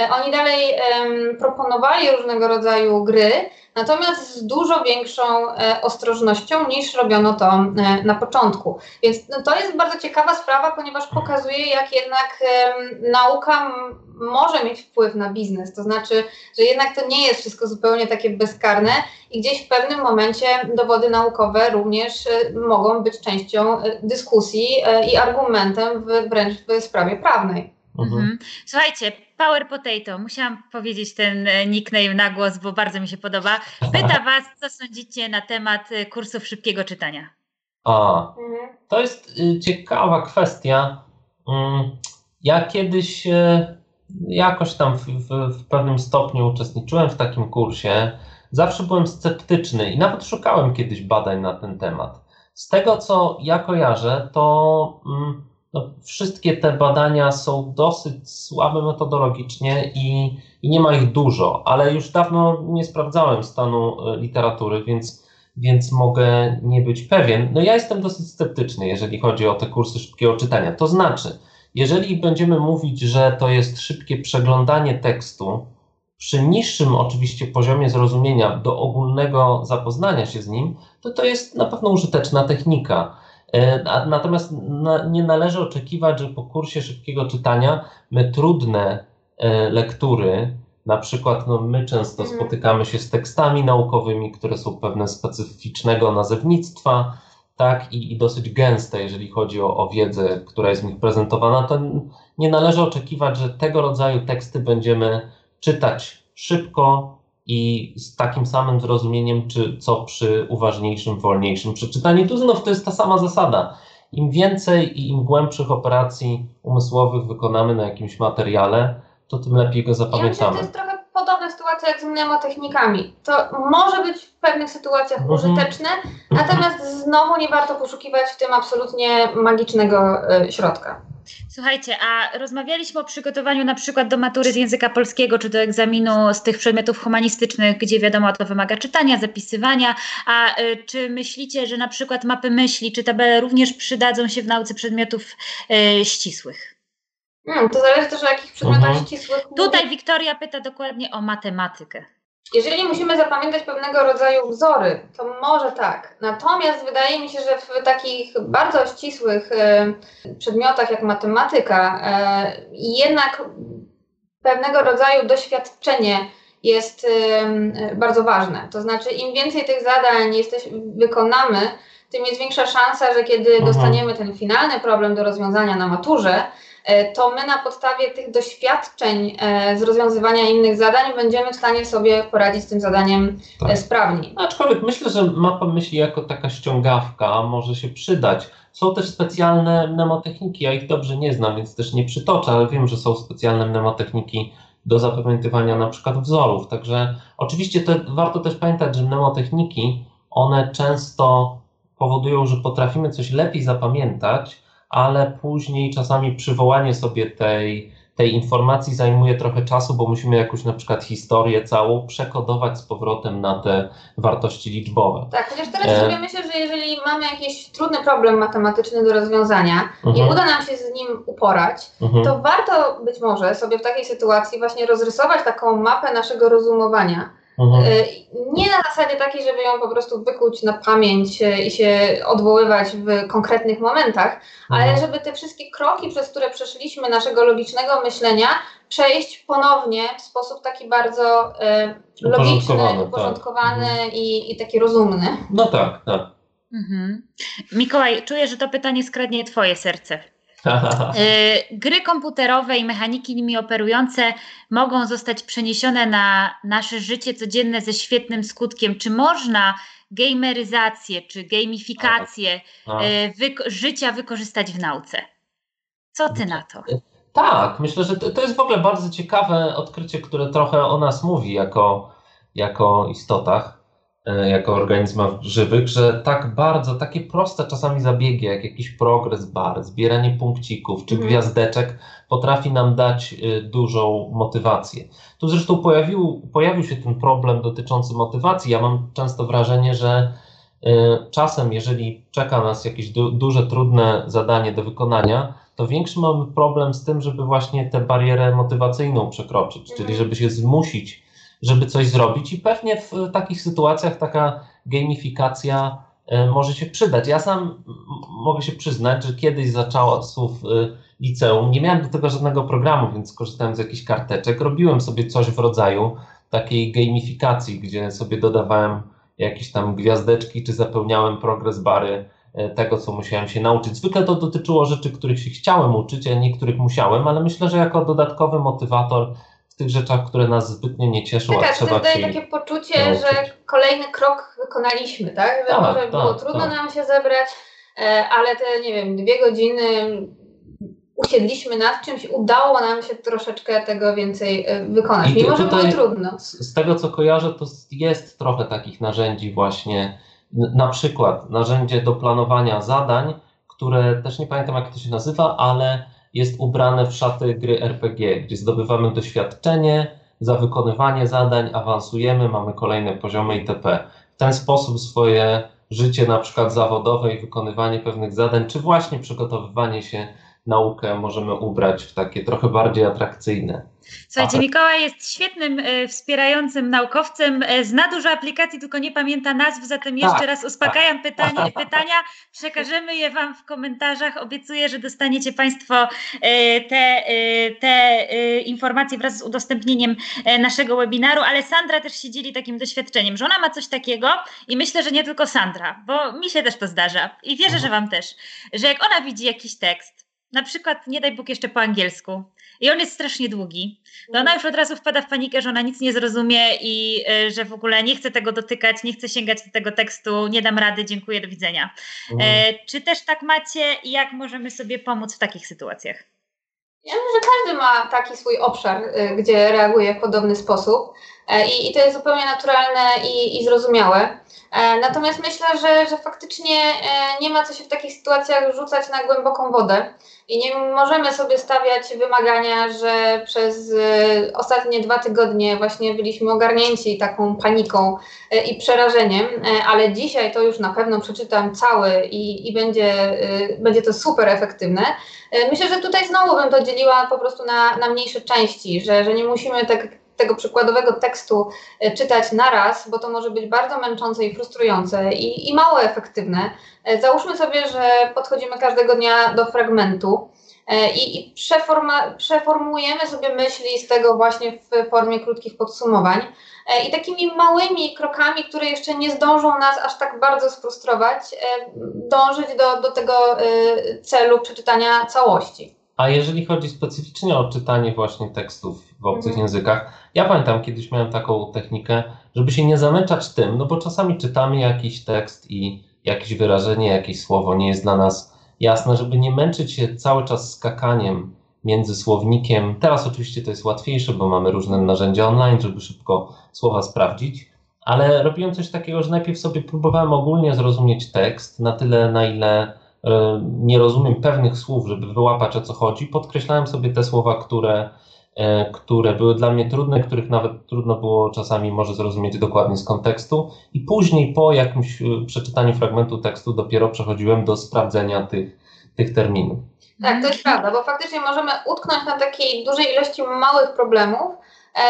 E, oni dalej um, proponowali różnego rodzaju gry, natomiast z dużo większą e, ostrożnością niż robiono to e, na początku. Więc no, to jest bardzo ciekawa sprawa, ponieważ pokazuje, jak jednak e, nauka może mieć wpływ na biznes. To znaczy, że jednak to nie jest wszystko zupełnie takie bezkarne i gdzieś w pewnym momencie dowody naukowe również e, mogą być częścią e, dyskusji e, i argumentem w, wręcz w sprawie prawnej. Mhm. mhm. Słuchajcie, Power Potato, musiałam powiedzieć ten nickname na głos, bo bardzo mi się podoba. Pyta *laughs* Was, co sądzicie na temat kursów szybkiego czytania? A, mhm. to jest y, ciekawa kwestia. Mm, ja kiedyś jakoś tam w, w, w, pewnym stopniu uczestniczyłem w takim kursie. Zawsze byłem sceptyczny i nawet szukałem kiedyś badań na ten temat. Z tego, co ja kojarzę, to mm, no, wszystkie te badania są dosyć słabe metodologicznie i, i, nie ma ich dużo, ale już dawno nie sprawdzałem stanu e, literatury, więc, więc mogę nie być pewien. No ja jestem dosyć sceptyczny, jeżeli chodzi o te kursy szybkiego czytania. To znaczy, jeżeli będziemy mówić, że to jest szybkie przeglądanie tekstu, przy niższym oczywiście poziomie zrozumienia do ogólnego zapoznania się z nim, to to jest na pewno użyteczna technika. E, natomiast nie należy oczekiwać, że po kursie szybkiego czytania my trudne e, lektury, na przykład no, my często mhm. spotykamy się z tekstami naukowymi, które są pewne specyficznego nazewnictwa, tak, i, i dosyć gęste, jeżeli chodzi o, o wiedzę, która jest w nich prezentowana, to nie należy oczekiwać, że tego rodzaju teksty będziemy czytać szybko i z takim samym zrozumieniem, czy co przy uważniejszym, wolniejszym przeczytaniu. Tu znów to jest ta sama zasada. Im więcej i im głębszych operacji umysłowych wykonamy na jakimś materiale, to tym lepiej go zapamiętamy. Ja to jest trochę podobna sytuacja jak z mnemotechnikami. To może być w pewnych sytuacjach mhm. użyteczne, natomiast znowu nie warto poszukiwać w tym absolutnie magicznego y, środka. Słuchajcie, a rozmawialiśmy o przygotowaniu na przykład do matury z języka polskiego, czy do egzaminu z tych przedmiotów humanistycznych, gdzie wiadomo, to wymaga czytania, zapisywania. A y, czy myślicie, że na przykład mapy myśli, czy tabele również przydadzą się w nauce przedmiotów y, ścisłych? Hmm, to zależy też o jakich przedmiotach ścisłych. Tutaj Wiktoria pyta dokładnie o matematykę. Jeżeli musimy zapamiętać pewnego rodzaju wzory, to może tak. Natomiast wydaje mi się, że w takich bardzo ścisłych e, przedmiotach jak matematyka, e, jednak pewnego rodzaju doświadczenie jest e, bardzo ważne. To znaczy, im więcej tych zadań jesteś, wykonamy, tym jest większa szansa, że kiedy mhm. dostaniemy ten finalny problem do rozwiązania na maturze, to my na podstawie tych doświadczeń e, z rozwiązywania innych zadań będziemy w stanie sobie poradzić z tym zadaniem e, tak. sprawniej. Aczkolwiek myślę, że mapa myśli jako taka ściągawka może się przydać. Są też specjalne mnemotechniki, ja ich dobrze nie znam, więc też nie przytoczę, ale wiem, że są specjalne mnemotechniki do zapamiętywania na przykład wzorów. Także oczywiście to warto też pamiętać, że mnemotechniki, one często powodują, że potrafimy coś lepiej zapamiętać, ale później czasami przywołanie sobie tej, tej informacji zajmuje trochę czasu, bo musimy jakąś na przykład historię całą przekodować z powrotem na te wartości liczbowe. Tak, chociaż teraz e... sobie myślę, że jeżeli mamy jakiś trudny problem matematyczny do rozwiązania mhm. i uda nam się z nim uporać, mhm. to warto być może sobie w takiej sytuacji właśnie rozrysować taką mapę naszego rozumowania Mhm. E, nie na zasadzie takiej, żeby ją po prostu wykuć na pamięć e, i się odwoływać w konkretnych momentach, ale mhm. żeby te wszystkie kroki, przez które przeszliśmy naszego logicznego myślenia, przejść ponownie w sposób taki bardzo e, logiczny, uporządkowany tak. i, i taki rozumny. No tak, tak. Mhm. Mikołaj, czuję, że to pytanie skradnie Twoje serce. *laughs* Y, gry komputerowe i mechaniki nimi operujące mogą zostać przeniesione na nasze życie codzienne ze świetnym skutkiem. Czy można gameryzację czy gamifikację y, wy- życia wykorzystać w nauce? Co ty na to? Tak, myślę, że to, to jest w ogóle bardzo ciekawe odkrycie, które trochę o nas mówi jako, jako istotach. E, jako organizmach żywych, że tak bardzo, takie proste czasami zabiegi, jak jakiś progres bar, zbieranie punkcików czy mm. gwiazdeczek, potrafi nam dać e, dużą motywację. Tu zresztą pojawił, pojawił się ten problem dotyczący motywacji. Ja mam często wrażenie, że e, czasem, jeżeli czeka nas jakieś du duże, trudne zadanie do wykonania, to większy mamy problem z tym, żeby właśnie tę barierę motywacyjną przekroczyć, czyli mhm. żeby się zmusić żeby coś zrobić i pewnie w takich sytuacjach taka gamifikacja e, może się przydać. Ja sam mogę się przyznać, że kiedyś za czasów e, liceum nie miałem do tego żadnego programu, więc korzystałem z jakichś karteczek. Robiłem sobie coś w rodzaju takiej gamifikacji, gdzie sobie dodawałem jakieś tam gwiazdeczki, czy zapełniałem progres bary e, tego, co musiałem się nauczyć. Zwykle to dotyczyło rzeczy, których się chciałem uczyć, a niektórych musiałem, ale myślę, że jako dodatkowy motywator w tych rzeczach, które nas zbytnio nie cieszą, tak, a trzeba to daje takie poczucie, nauczyć. że kolejny krok wykonaliśmy, tak? Że tak, może tak, było trudno tak. nam się zebrać, e, ale te, nie wiem, dwie godziny usiedliśmy nad czymś, udało nam się troszeczkę tego więcej e, wykonać, I mimo że było trudno. Z tego, co kojarzę, to jest trochę takich narzędzi właśnie, na przykład narzędzie do planowania zadań, które też nie pamiętam, jak to się nazywa, ale jest ubrane w szaty gry RPG, gdzie zdobywamy doświadczenie, za wykonywanie zadań awansujemy, mamy kolejne poziomy itp. W ten sposób swoje życie na przykład zawodowe i wykonywanie pewnych zadań, czy właśnie przygotowywanie się naukę możemy ubrać w takie trochę bardziej atrakcyjne. Słuchajcie, Mikołaj jest świetnym e, wspierającym naukowcem, e, zna dużo aplikacji, tylko nie pamięta nazw, zatem jeszcze tak, raz uspokajam tak. *laughs* pytanie, pytania, przekażemy je Wam w komentarzach. Obiecuję, że dostaniecie Państwo e, te, te informacje wraz z udostępnieniem naszego webinaru, ale Sandra też się dzieli takim doświadczeniem, że ona ma coś takiego i myślę, że nie tylko Sandra, bo mi się też to zdarza i wierzę, że Wam też, że jak ona widzi jakiś tekst, na przykład, nie daj Bóg jeszcze po angielsku, i on jest strasznie długi, to ona już od razu wpada w panikę, że ona nic nie zrozumie i y, że w ogóle nie chce tego dotykać, nie chce sięgać do tego tekstu, nie dam rady, dziękuję, do widzenia. Mhm. E, czy też tak macie i jak możemy sobie pomóc w takich sytuacjach? Ja myślę, że każdy ma taki swój obszar, y, gdzie reaguje w podobny sposób i, i to jest zupełnie naturalne i, i zrozumiałe. E, natomiast myślę, że, że faktycznie e, nie ma co się w takich sytuacjach rzucać na głęboką wodę i nie możemy sobie stawiać wymagania, że przez e, ostatnie dwa tygodnie właśnie byliśmy ogarnięci taką paniką i przerażeniem, ale dzisiaj to już na pewno przeczytam cały i, i będzie, będzie to super efektywne. Myślę, że tutaj znowu bym to dzieliła po prostu na, na mniejsze części, że, że nie musimy tak tego przykładowego tekstu e, czytać naraz, bo to może być bardzo męczące i frustrujące i, i mało efektywne. E, załóżmy sobie, że podchodzimy każdego dnia do fragmentu e, i, i przeforma, przeformułujemy sobie myśli z tego właśnie w formie krótkich podsumowań. I takimi małymi krokami, które jeszcze nie zdążą nas aż tak bardzo sfrustrować, dążyć do, do tego celu przeczytania całości. A jeżeli chodzi specyficznie o czytanie właśnie tekstów w obcych mhm. językach, ja pamiętam kiedyś miałem taką technikę, żeby się nie zamęczać tym, no bo czasami czytamy jakiś tekst i jakieś wyrażenie, jakieś słowo nie jest dla nas jasne, żeby nie męczyć się cały czas skakaniem między słownikiem. Teraz oczywiście to jest łatwiejsze, bo mamy różne narzędzia online, żeby szybko słowa sprawdzić, ale robiłem coś takiego, że najpierw sobie próbowałem ogólnie zrozumieć tekst na tyle, na ile nie rozumiem pewnych słów, żeby wyłapać o co chodzi, podkreślałem sobie te słowa, które, które były dla mnie trudne, których nawet trudno było czasami może zrozumieć dokładnie z kontekstu i później po jakimś przeczytaniu fragmentu tekstu dopiero przechodziłem do sprawdzenia tych, tych terminów. Tak, to jest prawda, bo faktycznie możemy utknąć na takiej dużej ilości małych problemów, e,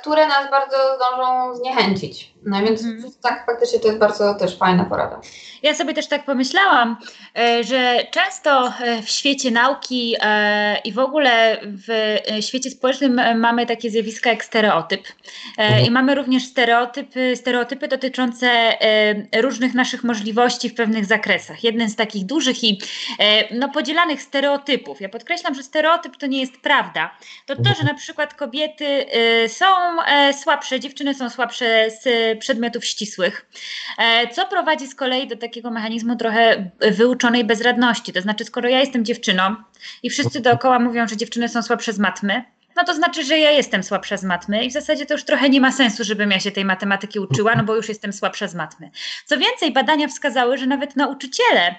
które nas bardzo zdążą zniechęcić. No więc mm. tak, faktycznie to jest bardzo też fajna porada. Ja sobie też tak pomyślałam, e, że często e, w świecie nauki e, i w ogóle w świecie społecznym mamy takie zjawiska jak stereotyp. Mhm. I mamy również stereotypy, stereotypy dotyczące różnych naszych możliwości w pewnych zakresach. Jeden z takich dużych i no, podzielanych stereotypów, ja podkreślam, że stereotyp to nie jest prawda, to to, że na przykład kobiety są słabsze, dziewczyny są słabsze z przedmiotów ścisłych, co prowadzi z kolei do takiego mechanizmu trochę wyuczonej bezradności. To znaczy, skoro ja jestem dziewczyną i wszyscy dookoła mówią, że dziewczyny są słabsze z matmy, no to znaczy, że ja jestem słabsza z matmy i w zasadzie to już trochę nie ma sensu, żebym ja się tej matematyki uczyła, no bo już jestem słabsza z matmy. Co więcej, badania wskazały, że nawet nauczyciele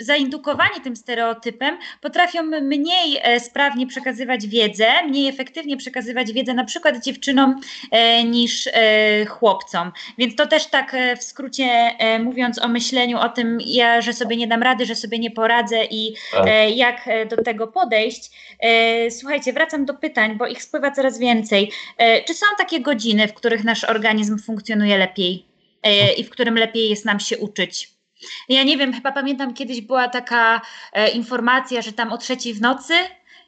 zaindukowani tym stereotypem potrafią mniej e, sprawnie przekazywać wiedzę, mniej efektywnie przekazywać wiedzę na przykład dziewczynom e, niż e, chłopcom. Więc to też tak w skrócie mówiąc o myśleniu o tym, ja, że sobie nie dam rady, że sobie nie poradzę i tak. jak do tego podejść. Słuchajcie, wracam do pytań bo ich spływa coraz więcej. E, czy są takie godziny, w których nasz organizm funkcjonuje lepiej e, i w którym lepiej jest nam się uczyć? Ja nie wiem, chyba pamiętam kiedyś była taka e, informacja, że tam o trzeciej w nocy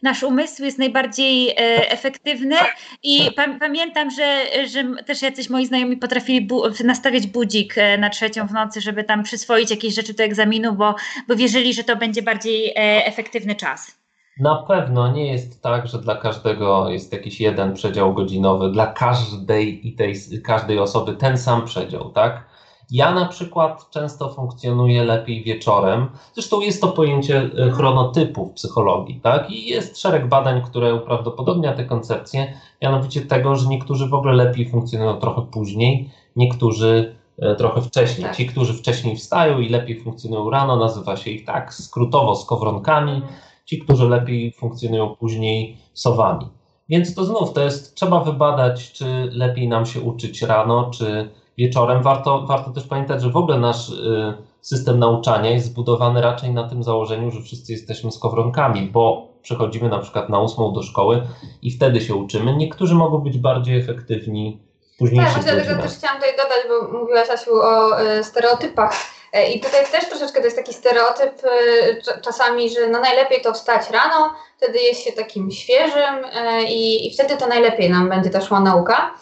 nasz umysł jest najbardziej efektywny i pa pamiętam, że, że też jacyś moi znajomi potrafili bu nastawiać budzik na trzecią w nocy, żeby tam przyswoić jakieś rzeczy do egzaminu, bo, bo wierzyli, że to będzie bardziej efektywny czas. Na pewno nie jest tak, że dla każdego jest jakiś jeden przedział godzinowy, dla każdej i tej, każdej osoby ten sam przedział, tak? Ja na przykład często funkcjonuję lepiej wieczorem. Zresztą jest to pojęcie e, chronotypu w psychologii, tak? I jest szereg badań, które uprawdopodobnia te koncepcje, mianowicie tego, że niektórzy w ogóle lepiej funkcjonują trochę później, niektórzy e, trochę wcześniej. Tak. Ci, którzy wcześniej wstają i lepiej funkcjonują rano, nazywa się ich tak skrótowo skowronkami ci, którzy lepiej funkcjonują później sowami. Więc to znów to jest, trzeba wybadać, czy lepiej nam się uczyć rano, czy wieczorem. Warto, warto też pamiętać, że w ogóle nasz y, system nauczania jest zbudowany raczej na tym założeniu, że wszyscy jesteśmy skowronkami, bo przechodzimy na przykład na ósmą do szkoły i wtedy się uczymy. Niektórzy mogą być bardziej efektywni później. Tak, dlatego też chciałam tutaj dodać, bo mówiłaś Asiu o y, stereotypach I tutaj też troszeczkę to jest taki stereotyp e, czasami, że no najlepiej to wstać rano, wtedy jest się takim świeżym e, i, i wtedy to najlepiej nam będzie ta szła nauka.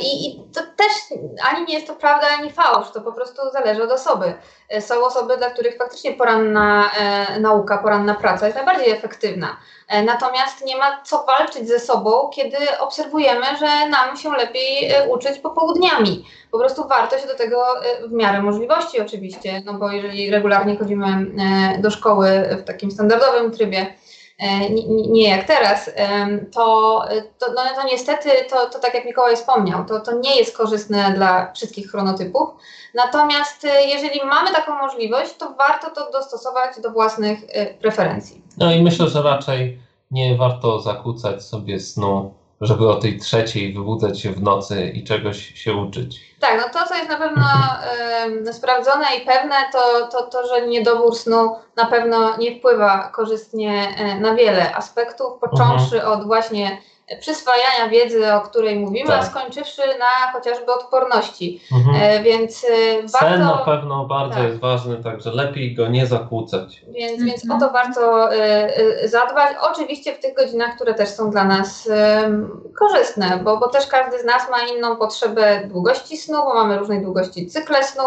I, I, to też ani nie jest to prawda, ani fałsz, to po prostu zależy od osoby. Są osoby, dla których faktycznie poranna e, nauka, poranna praca jest najbardziej efektywna. E, natomiast nie ma co walczyć ze sobą, kiedy obserwujemy, że nam się lepiej e, uczyć popołudniami. Po prostu warto się do tego e, w miarę możliwości oczywiście, no bo jeżeli regularnie chodzimy e, do szkoły w takim standardowym trybie, E, nie, nie jak teraz, to, to, no, to niestety, to, to tak jak Mikołaj wspomniał, to, to nie jest korzystne dla wszystkich chronotypów. Natomiast e, jeżeli mamy taką możliwość, to warto to dostosować do własnych e, preferencji. No i myślę, że raczej nie warto zakłócać sobie snu żeby o tej trzeciej wybudzać się w nocy i czegoś się uczyć. Tak, no to, co jest na pewno y, sprawdzone i pewne, to, to to, że niedobór snu na pewno nie wpływa korzystnie na wiele aspektów, począwszy mhm. od właśnie przyswajania wiedzy, o której mówimy, tak. a skończywszy na chociażby odporności. Mhm. E, więc e, warto... Sen na pewno bardzo tak. jest ważny, także lepiej go nie zakłócać. Więc, mhm. więc o to warto e, zadbać. Oczywiście w tych godzinach, które też są dla nas korzystne, bo, bo też każdy z nas ma inną potrzebę długości snu, bo mamy różnej długości cykle snu,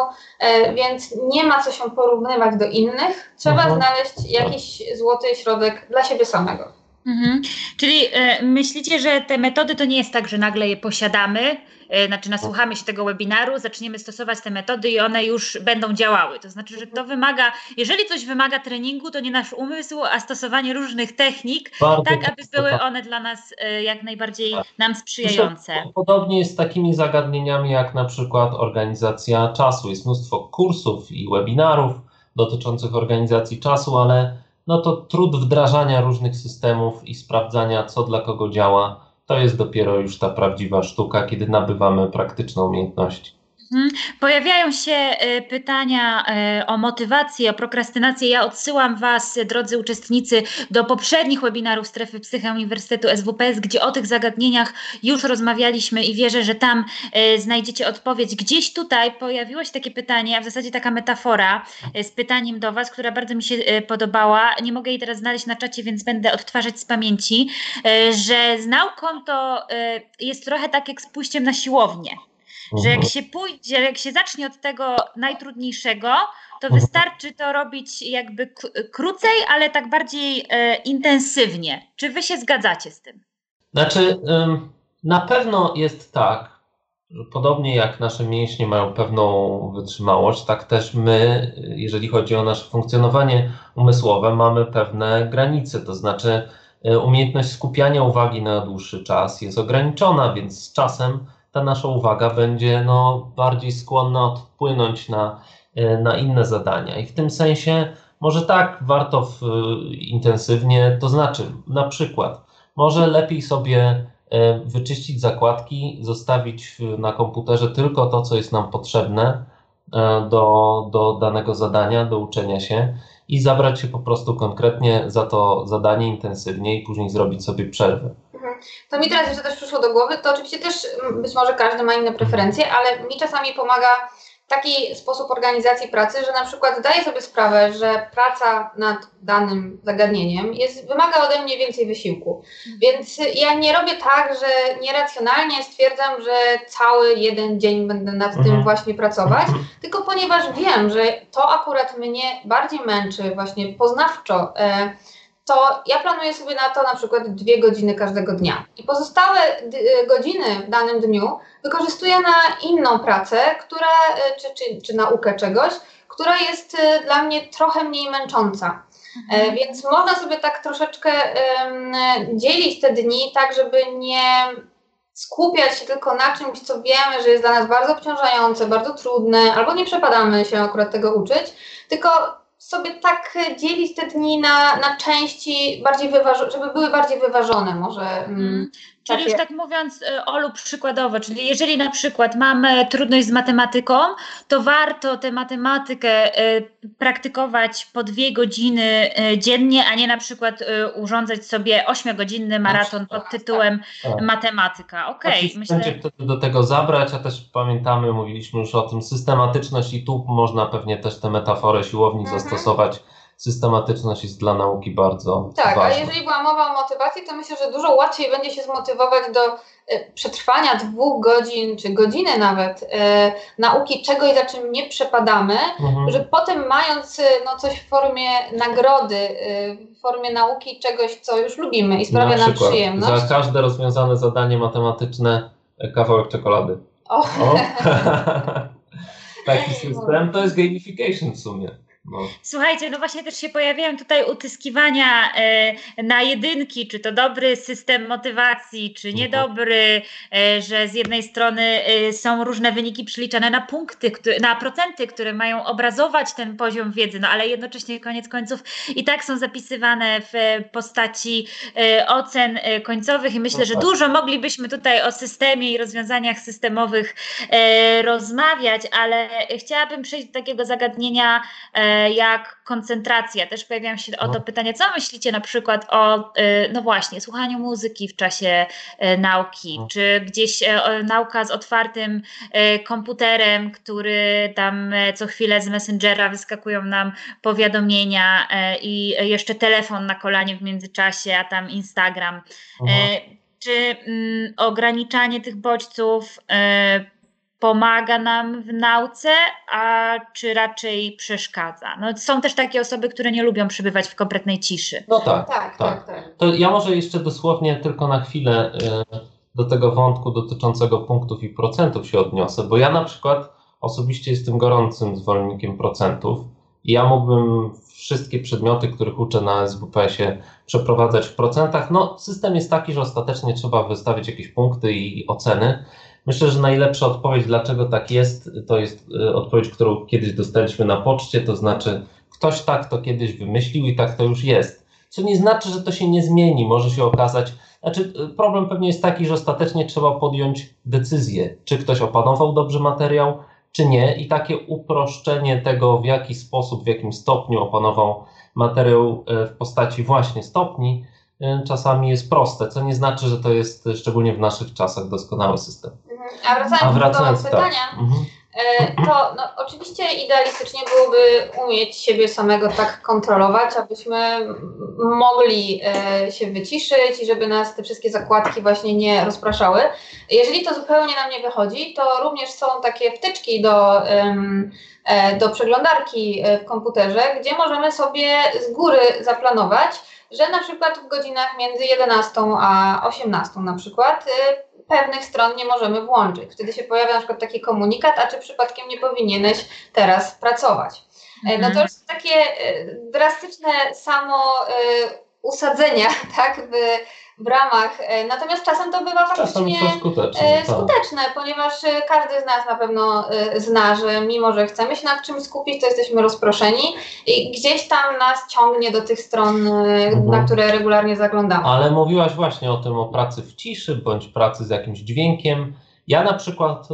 więc nie ma co się porównywać do innych. Trzeba mhm. znaleźć jakiś złoty środek dla siebie samego. Mhm. Czyli y, myślicie, że te metody to nie jest tak, że nagle je posiadamy, y, znaczy nasłuchamy się tego webinaru, zaczniemy stosować te metody i one już będą działały. To znaczy, że to wymaga, jeżeli coś wymaga treningu, to nie nasz umysł, a stosowanie różnych technik, Bardzo tak aby były tak. one dla nas y, jak najbardziej tak. nam sprzyjające. Podobnie jest z takimi zagadnieniami jak na przykład organizacja czasu. Jest mnóstwo kursów i webinarów dotyczących organizacji czasu, ale no to trud wdrażania różnych systemów i sprawdzania, co dla kogo działa, to jest dopiero już ta prawdziwa sztuka, kiedy nabywamy praktyczne umiejętności. Mhm. Pojawiają się y, pytania y, o motywację, o prokrastynację. Ja odsyłam Was, drodzy uczestnicy, do poprzednich webinarów Strefy Psycha Uniwersytetu SWPS, gdzie o tych zagadnieniach już rozmawialiśmy i wierzę, że tam y, znajdziecie odpowiedź. Gdzieś tutaj pojawiło się takie pytanie, a w zasadzie taka metafora z pytaniem do Was, która bardzo mi się podobała. Nie mogę jej teraz znaleźć na czacie, więc będę odtwarzać z pamięci, że z nauką to jest trochę tak jak z pójściem na siłownię. Że jak mhm. się pójdzie, jak się zacznie od tego najtrudniejszego, to mhm. wystarczy to robić jakby krócej, ale tak bardziej e, intensywnie. Czy wy się zgadzacie z tym? Znaczy, na pewno jest tak, że podobnie jak nasze mięśnie mają pewną wytrzymałość, tak też my, jeżeli chodzi o nasze funkcjonowanie umysłowe, mamy pewne granice. To znaczy, e, umiejętność skupiania uwagi na dłuższy czas jest ograniczona, więc z czasem ta nasza uwaga będzie no, bardziej skłonna odpłynąć na, e, na inne zadania. I w tym sensie może tak warto w, intensywnie, to znaczy na przykład może lepiej sobie e, wyczyścić zakładki, zostawić na komputerze tylko to, co jest nam potrzebne e, do, do danego zadania, do uczenia się i zabrać się po prostu konkretnie za to zadanie intensywnie i później zrobić sobie przerwę. To mi teraz jeszcze też przyszło do głowy, to oczywiście też mm, być może każdy ma inne preferencje, ale mi czasami pomaga taki sposób organizacji pracy, że na przykład zdaję sobie sprawę, że praca nad danym zagadnieniem jest, wymaga ode mnie więcej wysiłku. Więc ja nie robię tak, że nieracjonalnie stwierdzam, że cały jeden dzień będę nad mhm. tym właśnie pracować, mhm. tylko ponieważ wiem, że to akurat mnie bardziej męczy właśnie poznawczo. E, to ja planuję sobie na to na przykład dwie godziny każdego dnia. I pozostałe y, godziny w danym dniu wykorzystuję na inną pracę, która, y, czy, czy, czy naukę czegoś, która jest y, dla mnie trochę mniej męcząca. Mhm. E, więc można sobie tak troszeczkę um, dzielić te dni, tak żeby nie skupiać się tylko na czymś, co wiemy, że jest dla nas bardzo obciążające, bardzo trudne, albo nie przepadamy się akurat tego uczyć, tylko sobie tak dzielić te dni na, na części, bardziej żeby były bardziej wyważone może. Mm. Czyli już tak mówiąc, y, Olu, przykładowo, czyli jeżeli na przykład mamy trudność z matematyką, to warto tę matematykę y, praktykować po dwie godziny y, dziennie, a nie na przykład urządzać sobie ośmiogodzinny maraton pod tytułem tak, tak. matematyka. Okej, okay, myślę. Będzie wtedy do tego zabrać, a też pamiętamy, mówiliśmy już o tym, systematyczność i tu można pewnie też tę metaforę siłowni mhm. zastosować systematyczność jest dla nauki bardzo tak, ważna. Tak, a jeżeli była mowa o motywacji, to myślę, że dużo łatwiej będzie się zmotywować do e, przetrwania dwóch godzin, czy godziny nawet e, nauki czegoś, za czym nie przepadamy, mhm. że potem mając e, no, coś w formie nagrody, w formie nauki czegoś, co już lubimy i sprawia Na nam przyjemność. Za każde rozwiązane zadanie matematyczne kawałek czekolady. O. o. *laughs* *laughs* Taki system to jest gamification w sumie. No. Słuchajcie, no właśnie też się pojawiają tutaj utyskiwania e, na jedynki, czy to dobry system motywacji, czy mhm. niedobry, e, że z jednej strony e, są różne wyniki przeliczane na punkty, na procenty, które mają obrazować ten poziom wiedzy, no ale jednocześnie koniec końców i tak są zapisywane w postaci ocen końcowych i myślę, no że tak. dużo moglibyśmy tutaj o systemie i rozwiązaniach systemowych rozmawiać, ale chciałabym przejść do takiego zagadnienia jak koncentracja. Też pojawiają się o to no. pytanie, co myślicie na przykład o, y, no właśnie, słuchaniu muzyki w czasie y, nauki, no. czy gdzieś y, nauka z otwartym komputerem, który tam co chwilę z Messengera wyskakują nam powiadomienia i jeszcze telefon na kolanie w międzyczasie, a tam Instagram. Mhm. Czy mm, ograniczanie tych bodźców pomaga nam w nauce, a czy raczej przeszkadza? No, są też takie osoby, które nie lubią przebywać w kompletnej ciszy. No tak, tak, tak. tak. tak. To ja może jeszcze dosłownie tylko na chwilę y, do tego wątku dotyczącego punktów i procentów się odniosę, bo ja na przykład osobiście jestem gorącym zwolennikiem procentów i ja mógłbym wszystkie przedmioty, których uczę na SWPS-ie przeprowadzać w procentach. No, system jest taki, że ostatecznie trzeba wystawić jakieś punkty i oceny. Myślę, że najlepsza odpowiedź, dlaczego tak jest, to jest e, odpowiedź, którą kiedyś dostaliśmy na poczcie, to znaczy ktoś tak to kiedyś wymyślił i tak to już jest. Co nie znaczy, że to się nie zmieni. Może się okazać, znaczy problem pewnie jest taki, że ostatecznie trzeba podjąć decyzję, czy ktoś opanował dobrze materiał, czy nie. I takie uproszczenie tego, w jaki sposób, w jakim stopniu opanował materiał e, w postaci właśnie stopni, czasami jest proste, co nie znaczy, że to jest szczególnie w naszych czasach doskonały system. A wracając, A wracając do tak. pytania, tak. mhm. E, to no, oczywiście idealistycznie byłoby umieć siebie samego tak kontrolować, abyśmy mogli e, się wyciszyć i żeby nas te wszystkie zakładki właśnie nie rozpraszały. Jeżeli to zupełnie nam nie wychodzi, to również są takie wtyczki do, e, do przeglądarki w komputerze, gdzie możemy sobie z góry zaplanować, że na przykład w godzinach między 11 a 18 na przykład pewnych stron nie możemy włączyć. Wtedy się pojawia na przykład taki komunikat, a czy przypadkiem nie powinieneś teraz pracować. Mhm. No to już takie e, drastyczne samo usadzenia, *laughs* tak, w, w ramach. Natomiast czasem to bywa faktycznie skuteczne, tak. skuteczne tak. ponieważ każdy z nas na pewno zna, że mimo, że chcemy się nad czymś skupić, to jesteśmy rozproszeni i gdzieś tam nas ciągnie do tych stron, mhm. na które regularnie zaglądamy. Ale mówiłaś właśnie o tym, o pracy w ciszy, bądź pracy z jakimś dźwiękiem. Ja na przykład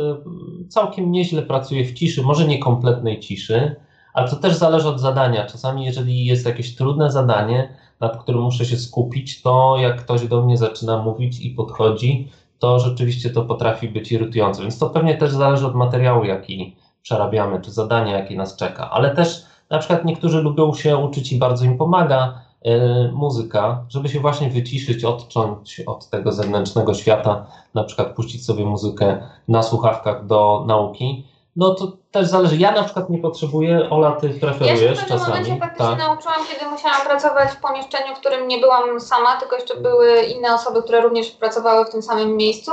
całkiem nieźle pracuję w ciszy, może nie kompletnej ciszy, ale to też zależy od zadania. Czasami, jeżeli jest jakieś trudne zadanie, nad którym muszę się skupić, to jak ktoś do mnie zaczyna mówić i podchodzi, to rzeczywiście to potrafi być irytujące. Więc to pewnie też zależy od materiału, jaki przerabiamy, czy zadania, jakie nas czeka. Ale też na przykład niektórzy lubią się uczyć i bardzo im pomaga yy, muzyka, żeby się właśnie wyciszyć, odciąć od tego zewnętrznego świata, na przykład puścić sobie muzykę na słuchawkach do nauki no to też zależy. Ja na przykład nie potrzebuję, Ola, ty preferujesz ja się w pewnym momencie faktycznie tak. nauczyłam, kiedy musiałam pracować w pomieszczeniu, w którym nie byłam sama, tylko jeszcze były inne osoby, które również pracowały w tym samym miejscu.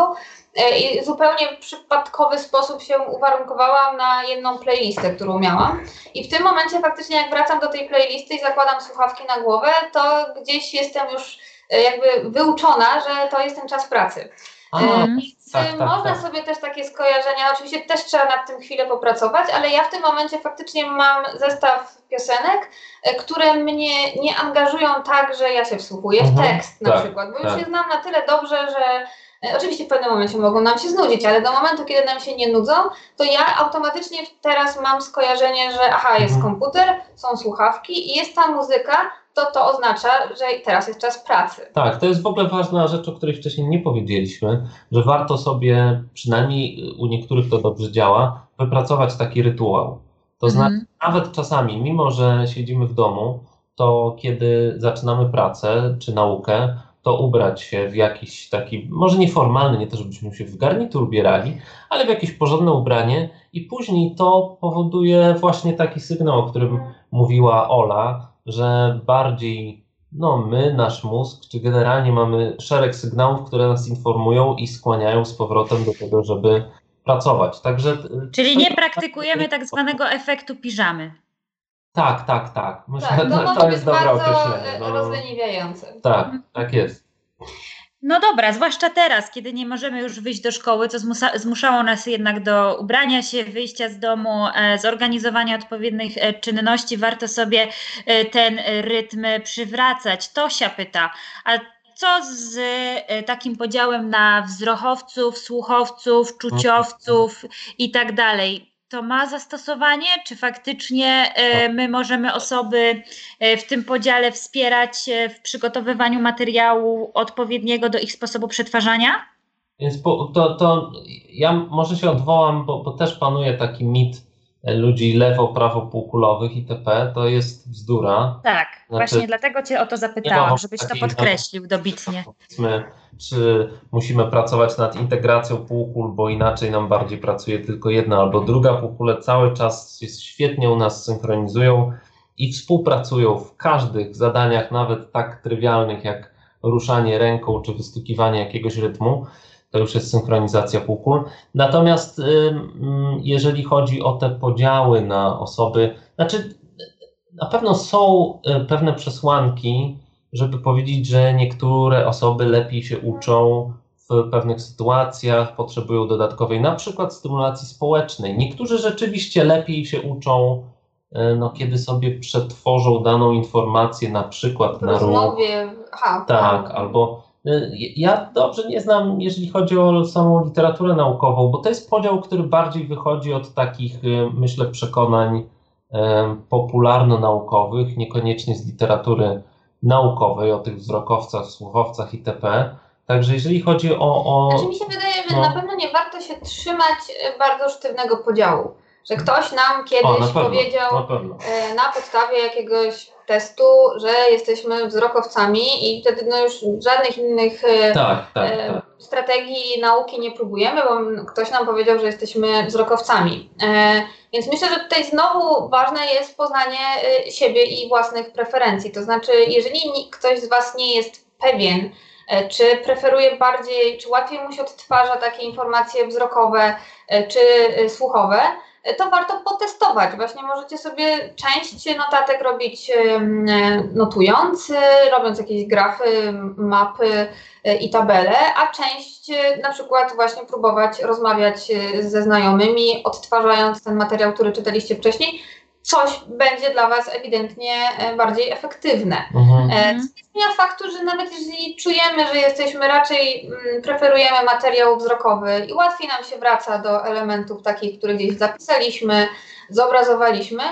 E, I zupełnie w przypadkowy sposób się uwarunkowałam na jedną playlistę, którą miałam. I w tym momencie faktycznie jak wracam do tej playlisty i zakładam słuchawki na głowę, to gdzieś jestem już e, jakby wyuczona, że to jest ten czas pracy. A, e, tak, tak, można tak. sobie też takie skojarzenia, oczywiście też trzeba nad tym chwilę popracować, ale ja w tym momencie faktycznie mam zestaw piosenek, e, które mnie nie angażują tak, że ja się wsłuchuję mhm, w tekst na tak, przykład, bo już tak. je znam na tyle dobrze, że e, Oczywiście w pewnym momencie mogą nam się znudzić, ale do momentu, kiedy nam się nie nudzą, to ja automatycznie teraz mam skojarzenie, że aha, jest mhm. komputer, są słuchawki i jest ta muzyka, to to oznacza, że teraz jest czas pracy. Tak, to jest w ogóle ważna rzecz, o której wcześniej nie powiedzieliśmy, że warto sobie, przynajmniej u niektórych to dobrze działa, wypracować taki rytuał. To mhm. znaczy, nawet czasami, mimo że siedzimy w domu, to kiedy zaczynamy pracę czy naukę, to ubrać się w jakiś taki, może nieformalny, nie to żebyśmy się w garnitur ubierali, ale w jakieś porządne ubranie i później to powoduje właśnie taki sygnał, o którym mówiła Ola, że bardziej no, my, nasz mózg, czy generalnie mamy szereg sygnałów, które nas informują i skłaniają z powrotem do tego, żeby pracować. Także, Czyli nie praktykujemy tak zwanego efektu piżamy. Tak, tak, tak. Myślę, tak, to, to jest dobre określenie. No, rozleniwiające. Tak, tak jest. No dobra, zwłaszcza teraz, kiedy nie możemy już wyjść do szkoły, co zmuszało nas jednak do ubrania się, wyjścia z domu, e, zorganizowania odpowiednich e, czynności, warto sobie e, ten rytm przywracać. Tosia pyta, a co z e, takim podziałem na wzrochowców, słuchowców, czuciowców i tak dalej? To ma zastosowanie? Czy faktycznie e, my możemy osoby e, w tym podziale wspierać w przygotowywaniu materiału odpowiedniego do ich sposobu przetwarzania? Więc to, to ja może się odwołam, bo, bo też panuje taki mit ludzi lewo, prawo półkulowych itp. To jest bzdura. Tak, znaczy, właśnie dlatego Cię o to zapytałam, żebyś to podkreślił dobitnie. Powiedzmy, czy musimy pracować nad integracją półkul, bo inaczej nam bardziej pracuje tylko jedna albo druga półkule. Cały czas jest świetnie u nas synchronizują i współpracują w każdych zadaniach, nawet tak trywialnych jak ruszanie ręką czy wystukiwanie jakiegoś rytmu to już jest synchronizacja półkul. Natomiast jeżeli chodzi o te podziały na osoby, znaczy na pewno są y, pewne przesłanki, żeby powiedzieć, że niektóre osoby lepiej się uczą w pewnych sytuacjach, potrzebują dodatkowej na przykład stymulacji społecznej. Niektórzy rzeczywiście lepiej się uczą no, kiedy sobie przetworzą daną informację na przykład W na ruch. rozmowie, aha, Tak, albo y, ja dobrze nie znam, jeżeli chodzi o samą literaturę naukową, bo to jest podział, który bardziej wychodzi od takich, y, myślę, przekonań y, popularno-naukowych, niekoniecznie z literatury naukowej, o tych wzrokowcach, słuchowcach itp. Także jeżeli chodzi o. o Znaczy mi się wydaje, że no. na pewno nie warto się trzymać bardzo sztywnego podziału. Że ktoś nam o, kiedyś na pewno, powiedział na e, na podstawie jakiegoś testu, że jesteśmy wzrokowcami i wtedy no już żadnych innych e, Tak, tak, e, tak. strategii nauki nie próbujemy, bo ktoś nam powiedział, że jesteśmy wzrokowcami. E, Więc myślę, że tutaj znowu ważne jest poznanie siebie i własnych preferencji. To znaczy, jeżeli ktoś z Was nie jest pewien, czy preferuje bardziej, czy łatwiej mu się odtwarza takie informacje wzrokowe, czy słuchowe, to warto potestować. Właśnie możecie sobie część notatek robić notując, robiąc jakieś grafy, mapy e, i tabele, a część e, na przykład właśnie próbować rozmawiać e, ze znajomymi, odtwarzając ten materiał, który czytaliście wcześniej. Coś będzie dla Was ewidentnie e, bardziej efektywne. Mhm. E. Co nie zmienia faktu, że nawet jeżeli czujemy, że jesteśmy raczej, mm, preferujemy materiał wzrokowy i łatwiej nam się wraca do elementów takich, które gdzieś zapisaliśmy, zobrazowaliśmy,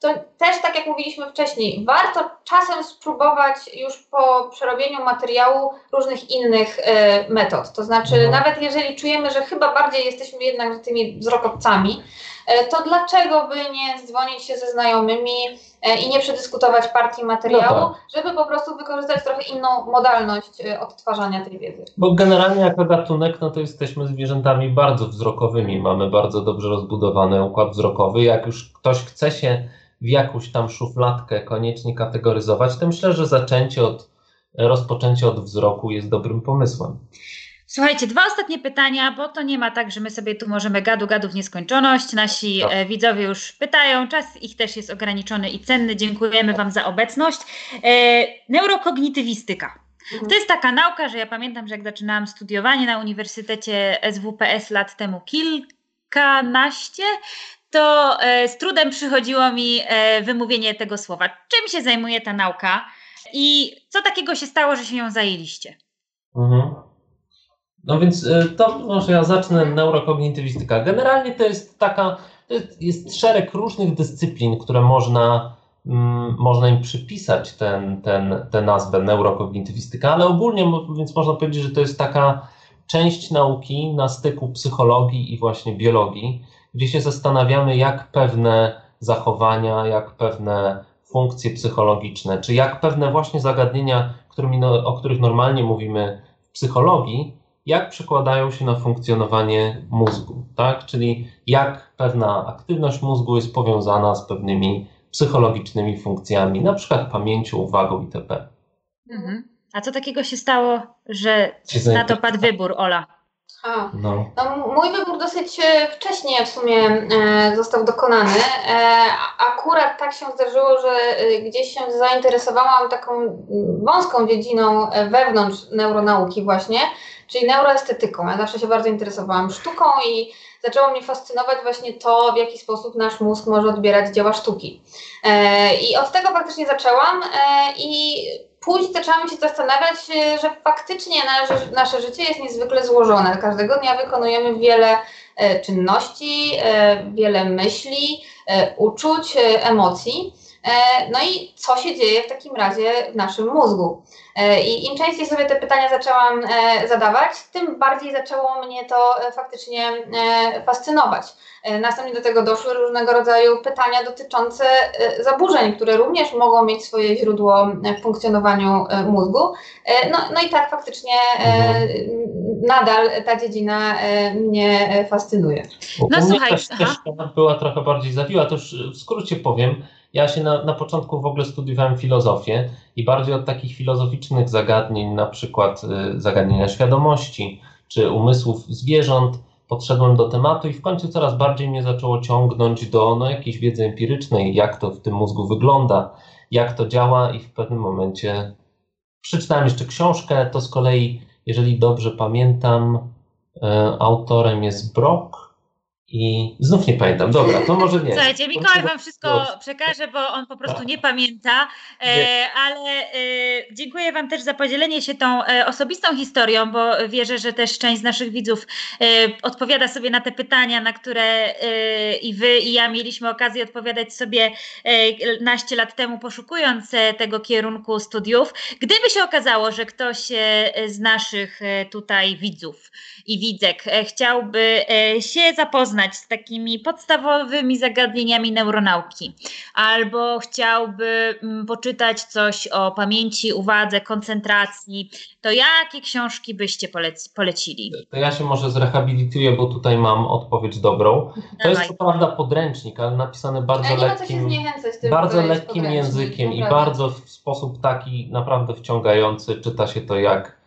to też, tak jak mówiliśmy wcześniej, warto czasem spróbować już po przerobieniu materiału różnych innych e, metod. To znaczy, Mhm. nawet jeżeli czujemy, że chyba bardziej jesteśmy jednak tymi wzrokowcami, to dlaczego by nie dzwonić się ze znajomymi e, i nie przedyskutować partii materiału, No żeby po prostu wykorzystać trochę inną modalność e, odtwarzania tej wiedzy. Bo generalnie jako gatunek, no to jesteśmy zwierzętami bardzo wzrokowymi. Mamy bardzo dobrze rozbudowany układ wzrokowy. Jak już ktoś chce się w jakąś tam szufladkę koniecznie kategoryzować, to myślę, że zaczęcie od, rozpoczęcie od wzroku jest dobrym pomysłem. Słuchajcie, dwa ostatnie pytania, bo to nie ma tak, że my sobie tu możemy gadu gadu w nieskończoność. Nasi Tak. e, widzowie już pytają, czas ich też jest ograniczony i cenny. Dziękujemy Wam za obecność. E, neurokognitywistyka. Mhm. To jest taka nauka, że ja pamiętam, że jak zaczynałam studiowanie na Uniwersytecie SWPS lat temu kilkanaście, to e, z trudem przychodziło mi e, wymówienie tego słowa. Czym się zajmuje ta nauka i co takiego się stało, że się nią zajęliście? Mhm. No więc y, to może ja zacznę neurokognitywistyka. Generalnie to jest taka, jest, jest szereg różnych dyscyplin, które można, mm, można im przypisać ten, ten, tę nazwę neurokognitywistyka, ale ogólnie więc można powiedzieć, że to jest taka część nauki na styku psychologii i właśnie biologii, gdzie się zastanawiamy, jak pewne zachowania, jak pewne funkcje psychologiczne, czy jak pewne właśnie zagadnienia, którymi, no, o których normalnie mówimy w psychologii, jak przekładają się na funkcjonowanie mózgu, tak? Czyli jak pewna aktywność mózgu jest powiązana z pewnymi psychologicznymi funkcjami, na przykład pamięcią, uwagą itp. Mhm. A co takiego się stało, że na to padł wybór, Ola? A. No. No, mój wybór dosyć e, wcześnie w sumie e, został dokonany. E, akurat tak się zdarzyło, że e, gdzieś się zainteresowałam taką wąską dziedziną e, wewnątrz neuronauki właśnie, czyli neuroestetyką. Ja zawsze się bardzo interesowałam sztuką i zaczęło mnie fascynować właśnie to, w jaki sposób nasz mózg może odbierać dzieła sztuki. E, I od tego faktycznie zaczęłam i później zaczęłam się zastanawiać, e, że faktycznie nasze, nasze życie jest niezwykle złożone. Każdego dnia wykonujemy wiele e, czynności, e, wiele myśli, uczuć, emocji. E, No i co się dzieje w takim razie w naszym mózgu? E, I im częściej sobie te pytania zaczęłam e, zadawać, tym bardziej zaczęło mnie to faktycznie fascynować. Następnie do tego doszły różnego rodzaju pytania dotyczące zaburzeń, które również mogą mieć swoje źródło w funkcjonowaniu mózgu. No, no i tak faktycznie Mhm. nadal ta dziedzina mnie fascynuje. U No mnie słuchaj, aha. ścieżka była trochę bardziej zawiła, to już w skrócie powiem. Ja się na, na początku w ogóle studiowałem filozofię i bardziej od takich filozoficznych zagadnień, na przykład y, zagadnienia świadomości czy umysłów zwierząt, podszedłem do tematu i w końcu coraz bardziej mnie zaczęło ciągnąć do no, jakiejś wiedzy empirycznej, jak to w tym mózgu wygląda, jak to działa i w pewnym momencie przeczytałem jeszcze książkę, to z kolei, jeżeli dobrze pamiętam, y, autorem jest Brock, I znów nie pamiętam. Dobra, to może nie. Słuchajcie, Mikołaj wam wszystko przekaże, bo on po prostu nie pamięta, e, ale e, dziękuję wam też za podzielenie się tą e, osobistą historią, bo wierzę, że też część z naszych widzów odpowiada sobie na te pytania, na które i wy i ja mieliśmy okazję odpowiadać sobie naście lat temu, poszukując tego kierunku studiów. Gdyby się okazało, że ktoś z naszych tutaj widzów i widzek chciałby się zapoznać z takimi podstawowymi zagadnieniami neuronauki, albo chciałby mm, poczytać coś o pamięci, uwadze, koncentracji, to jakie książki byście polec polecili? To ja się może zrehabilituję, bo tutaj mam odpowiedź dobrą. To Dawaj. jest co prawda podręcznik, ale napisany bardzo lekkim, bardzo lekkim językiem i bardzo w sposób taki naprawdę wciągający. Czyta się to jak,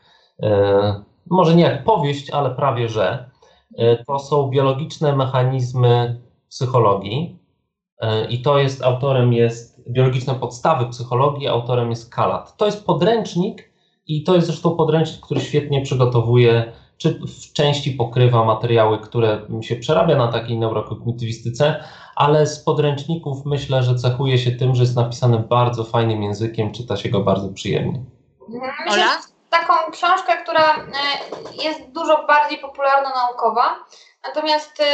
e, może nie jak powieść, ale prawie że. E, to są biologiczne mechanizmy psychologii e, i to jest autorem jest biologiczne podstawy psychologii, autorem jest Kalat. To jest podręcznik i to jest zresztą podręcznik, który świetnie przygotowuje, czy w części pokrywa materiały, które się przerabia na takiej neurokognitywistyce, ale z podręczników myślę, że cechuje się tym, że jest napisany bardzo fajnym językiem, czyta się go bardzo przyjemnie. Ola? Taką książkę, która e, jest dużo bardziej popularno-naukowa. Natomiast e,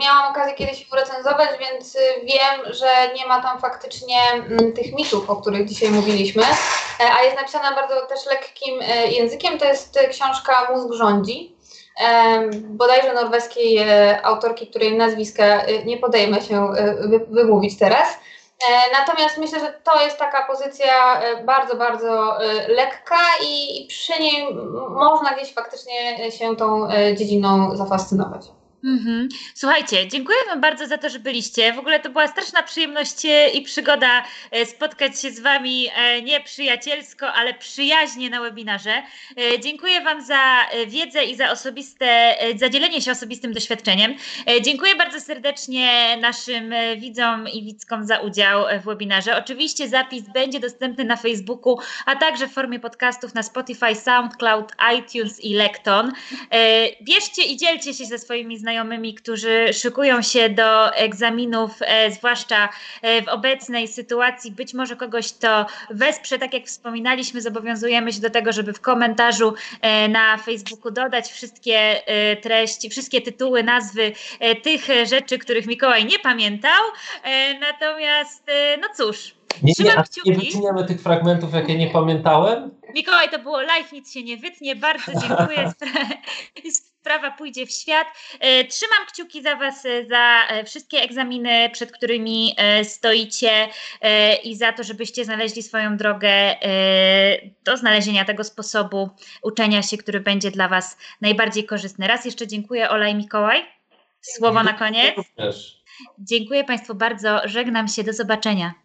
miałam okazję kiedyś ją recenzować, więc e, wiem, że nie ma tam faktycznie mm, tych mitów, o których dzisiaj mówiliśmy, a jest napisana bardzo też lekkim językiem. To jest książka Mózg rządzi, bodajże norweskiej autorki, której nazwiska nie podejmę się wymówić teraz. E, natomiast myślę, że to jest taka pozycja e, bardzo, bardzo e, lekka i przy niej można gdzieś faktycznie się tą dziedziną zafascynować. Mhm. Słuchajcie, dziękuję Wam bardzo za to, że byliście. W ogóle to była straszna przyjemność e, i przygoda e, spotkać się z Wami e, nie przyjacielsko, ale przyjaźnie na webinarze. Dziękuję Wam za wiedzę i za osobiste, za dzielenie się osobistym doświadczeniem. Dziękuję bardzo serdecznie naszym widzom i widzkom za udział w webinarze. Oczywiście zapis będzie dostępny na Facebooku, a także w formie podcastów na Spotify, SoundCloud, iTunes i Lekton. Bierzcie i dzielcie się ze swoimi znajomymi znajomymi, którzy szykują się do egzaminów, e, zwłaszcza e, w obecnej sytuacji, być może kogoś to wesprze, tak jak wspominaliśmy, zobowiązujemy się do tego, żeby w komentarzu e, na Facebooku dodać wszystkie treści, wszystkie tytuły, nazwy tych rzeczy, których Mikołaj nie pamiętał. Natomiast, no cóż, nie, nie, nie wyciniamy tych fragmentów, jakie nie pamiętałem. Mikołaj, to było live, nic się nie wytnie. Bardzo dziękuję. *laughs* Sprawa pójdzie w świat. E, trzymam kciuki za Was, e, za e, wszystkie egzaminy, przed którymi stoicie i za to, żebyście znaleźli swoją drogę do znalezienia tego sposobu uczenia się, który będzie dla Was najbardziej korzystny. Raz jeszcze dziękuję Ola i Mikołaj. Słowo na koniec. Dziękuję Państwu bardzo. Żegnam się. Do zobaczenia.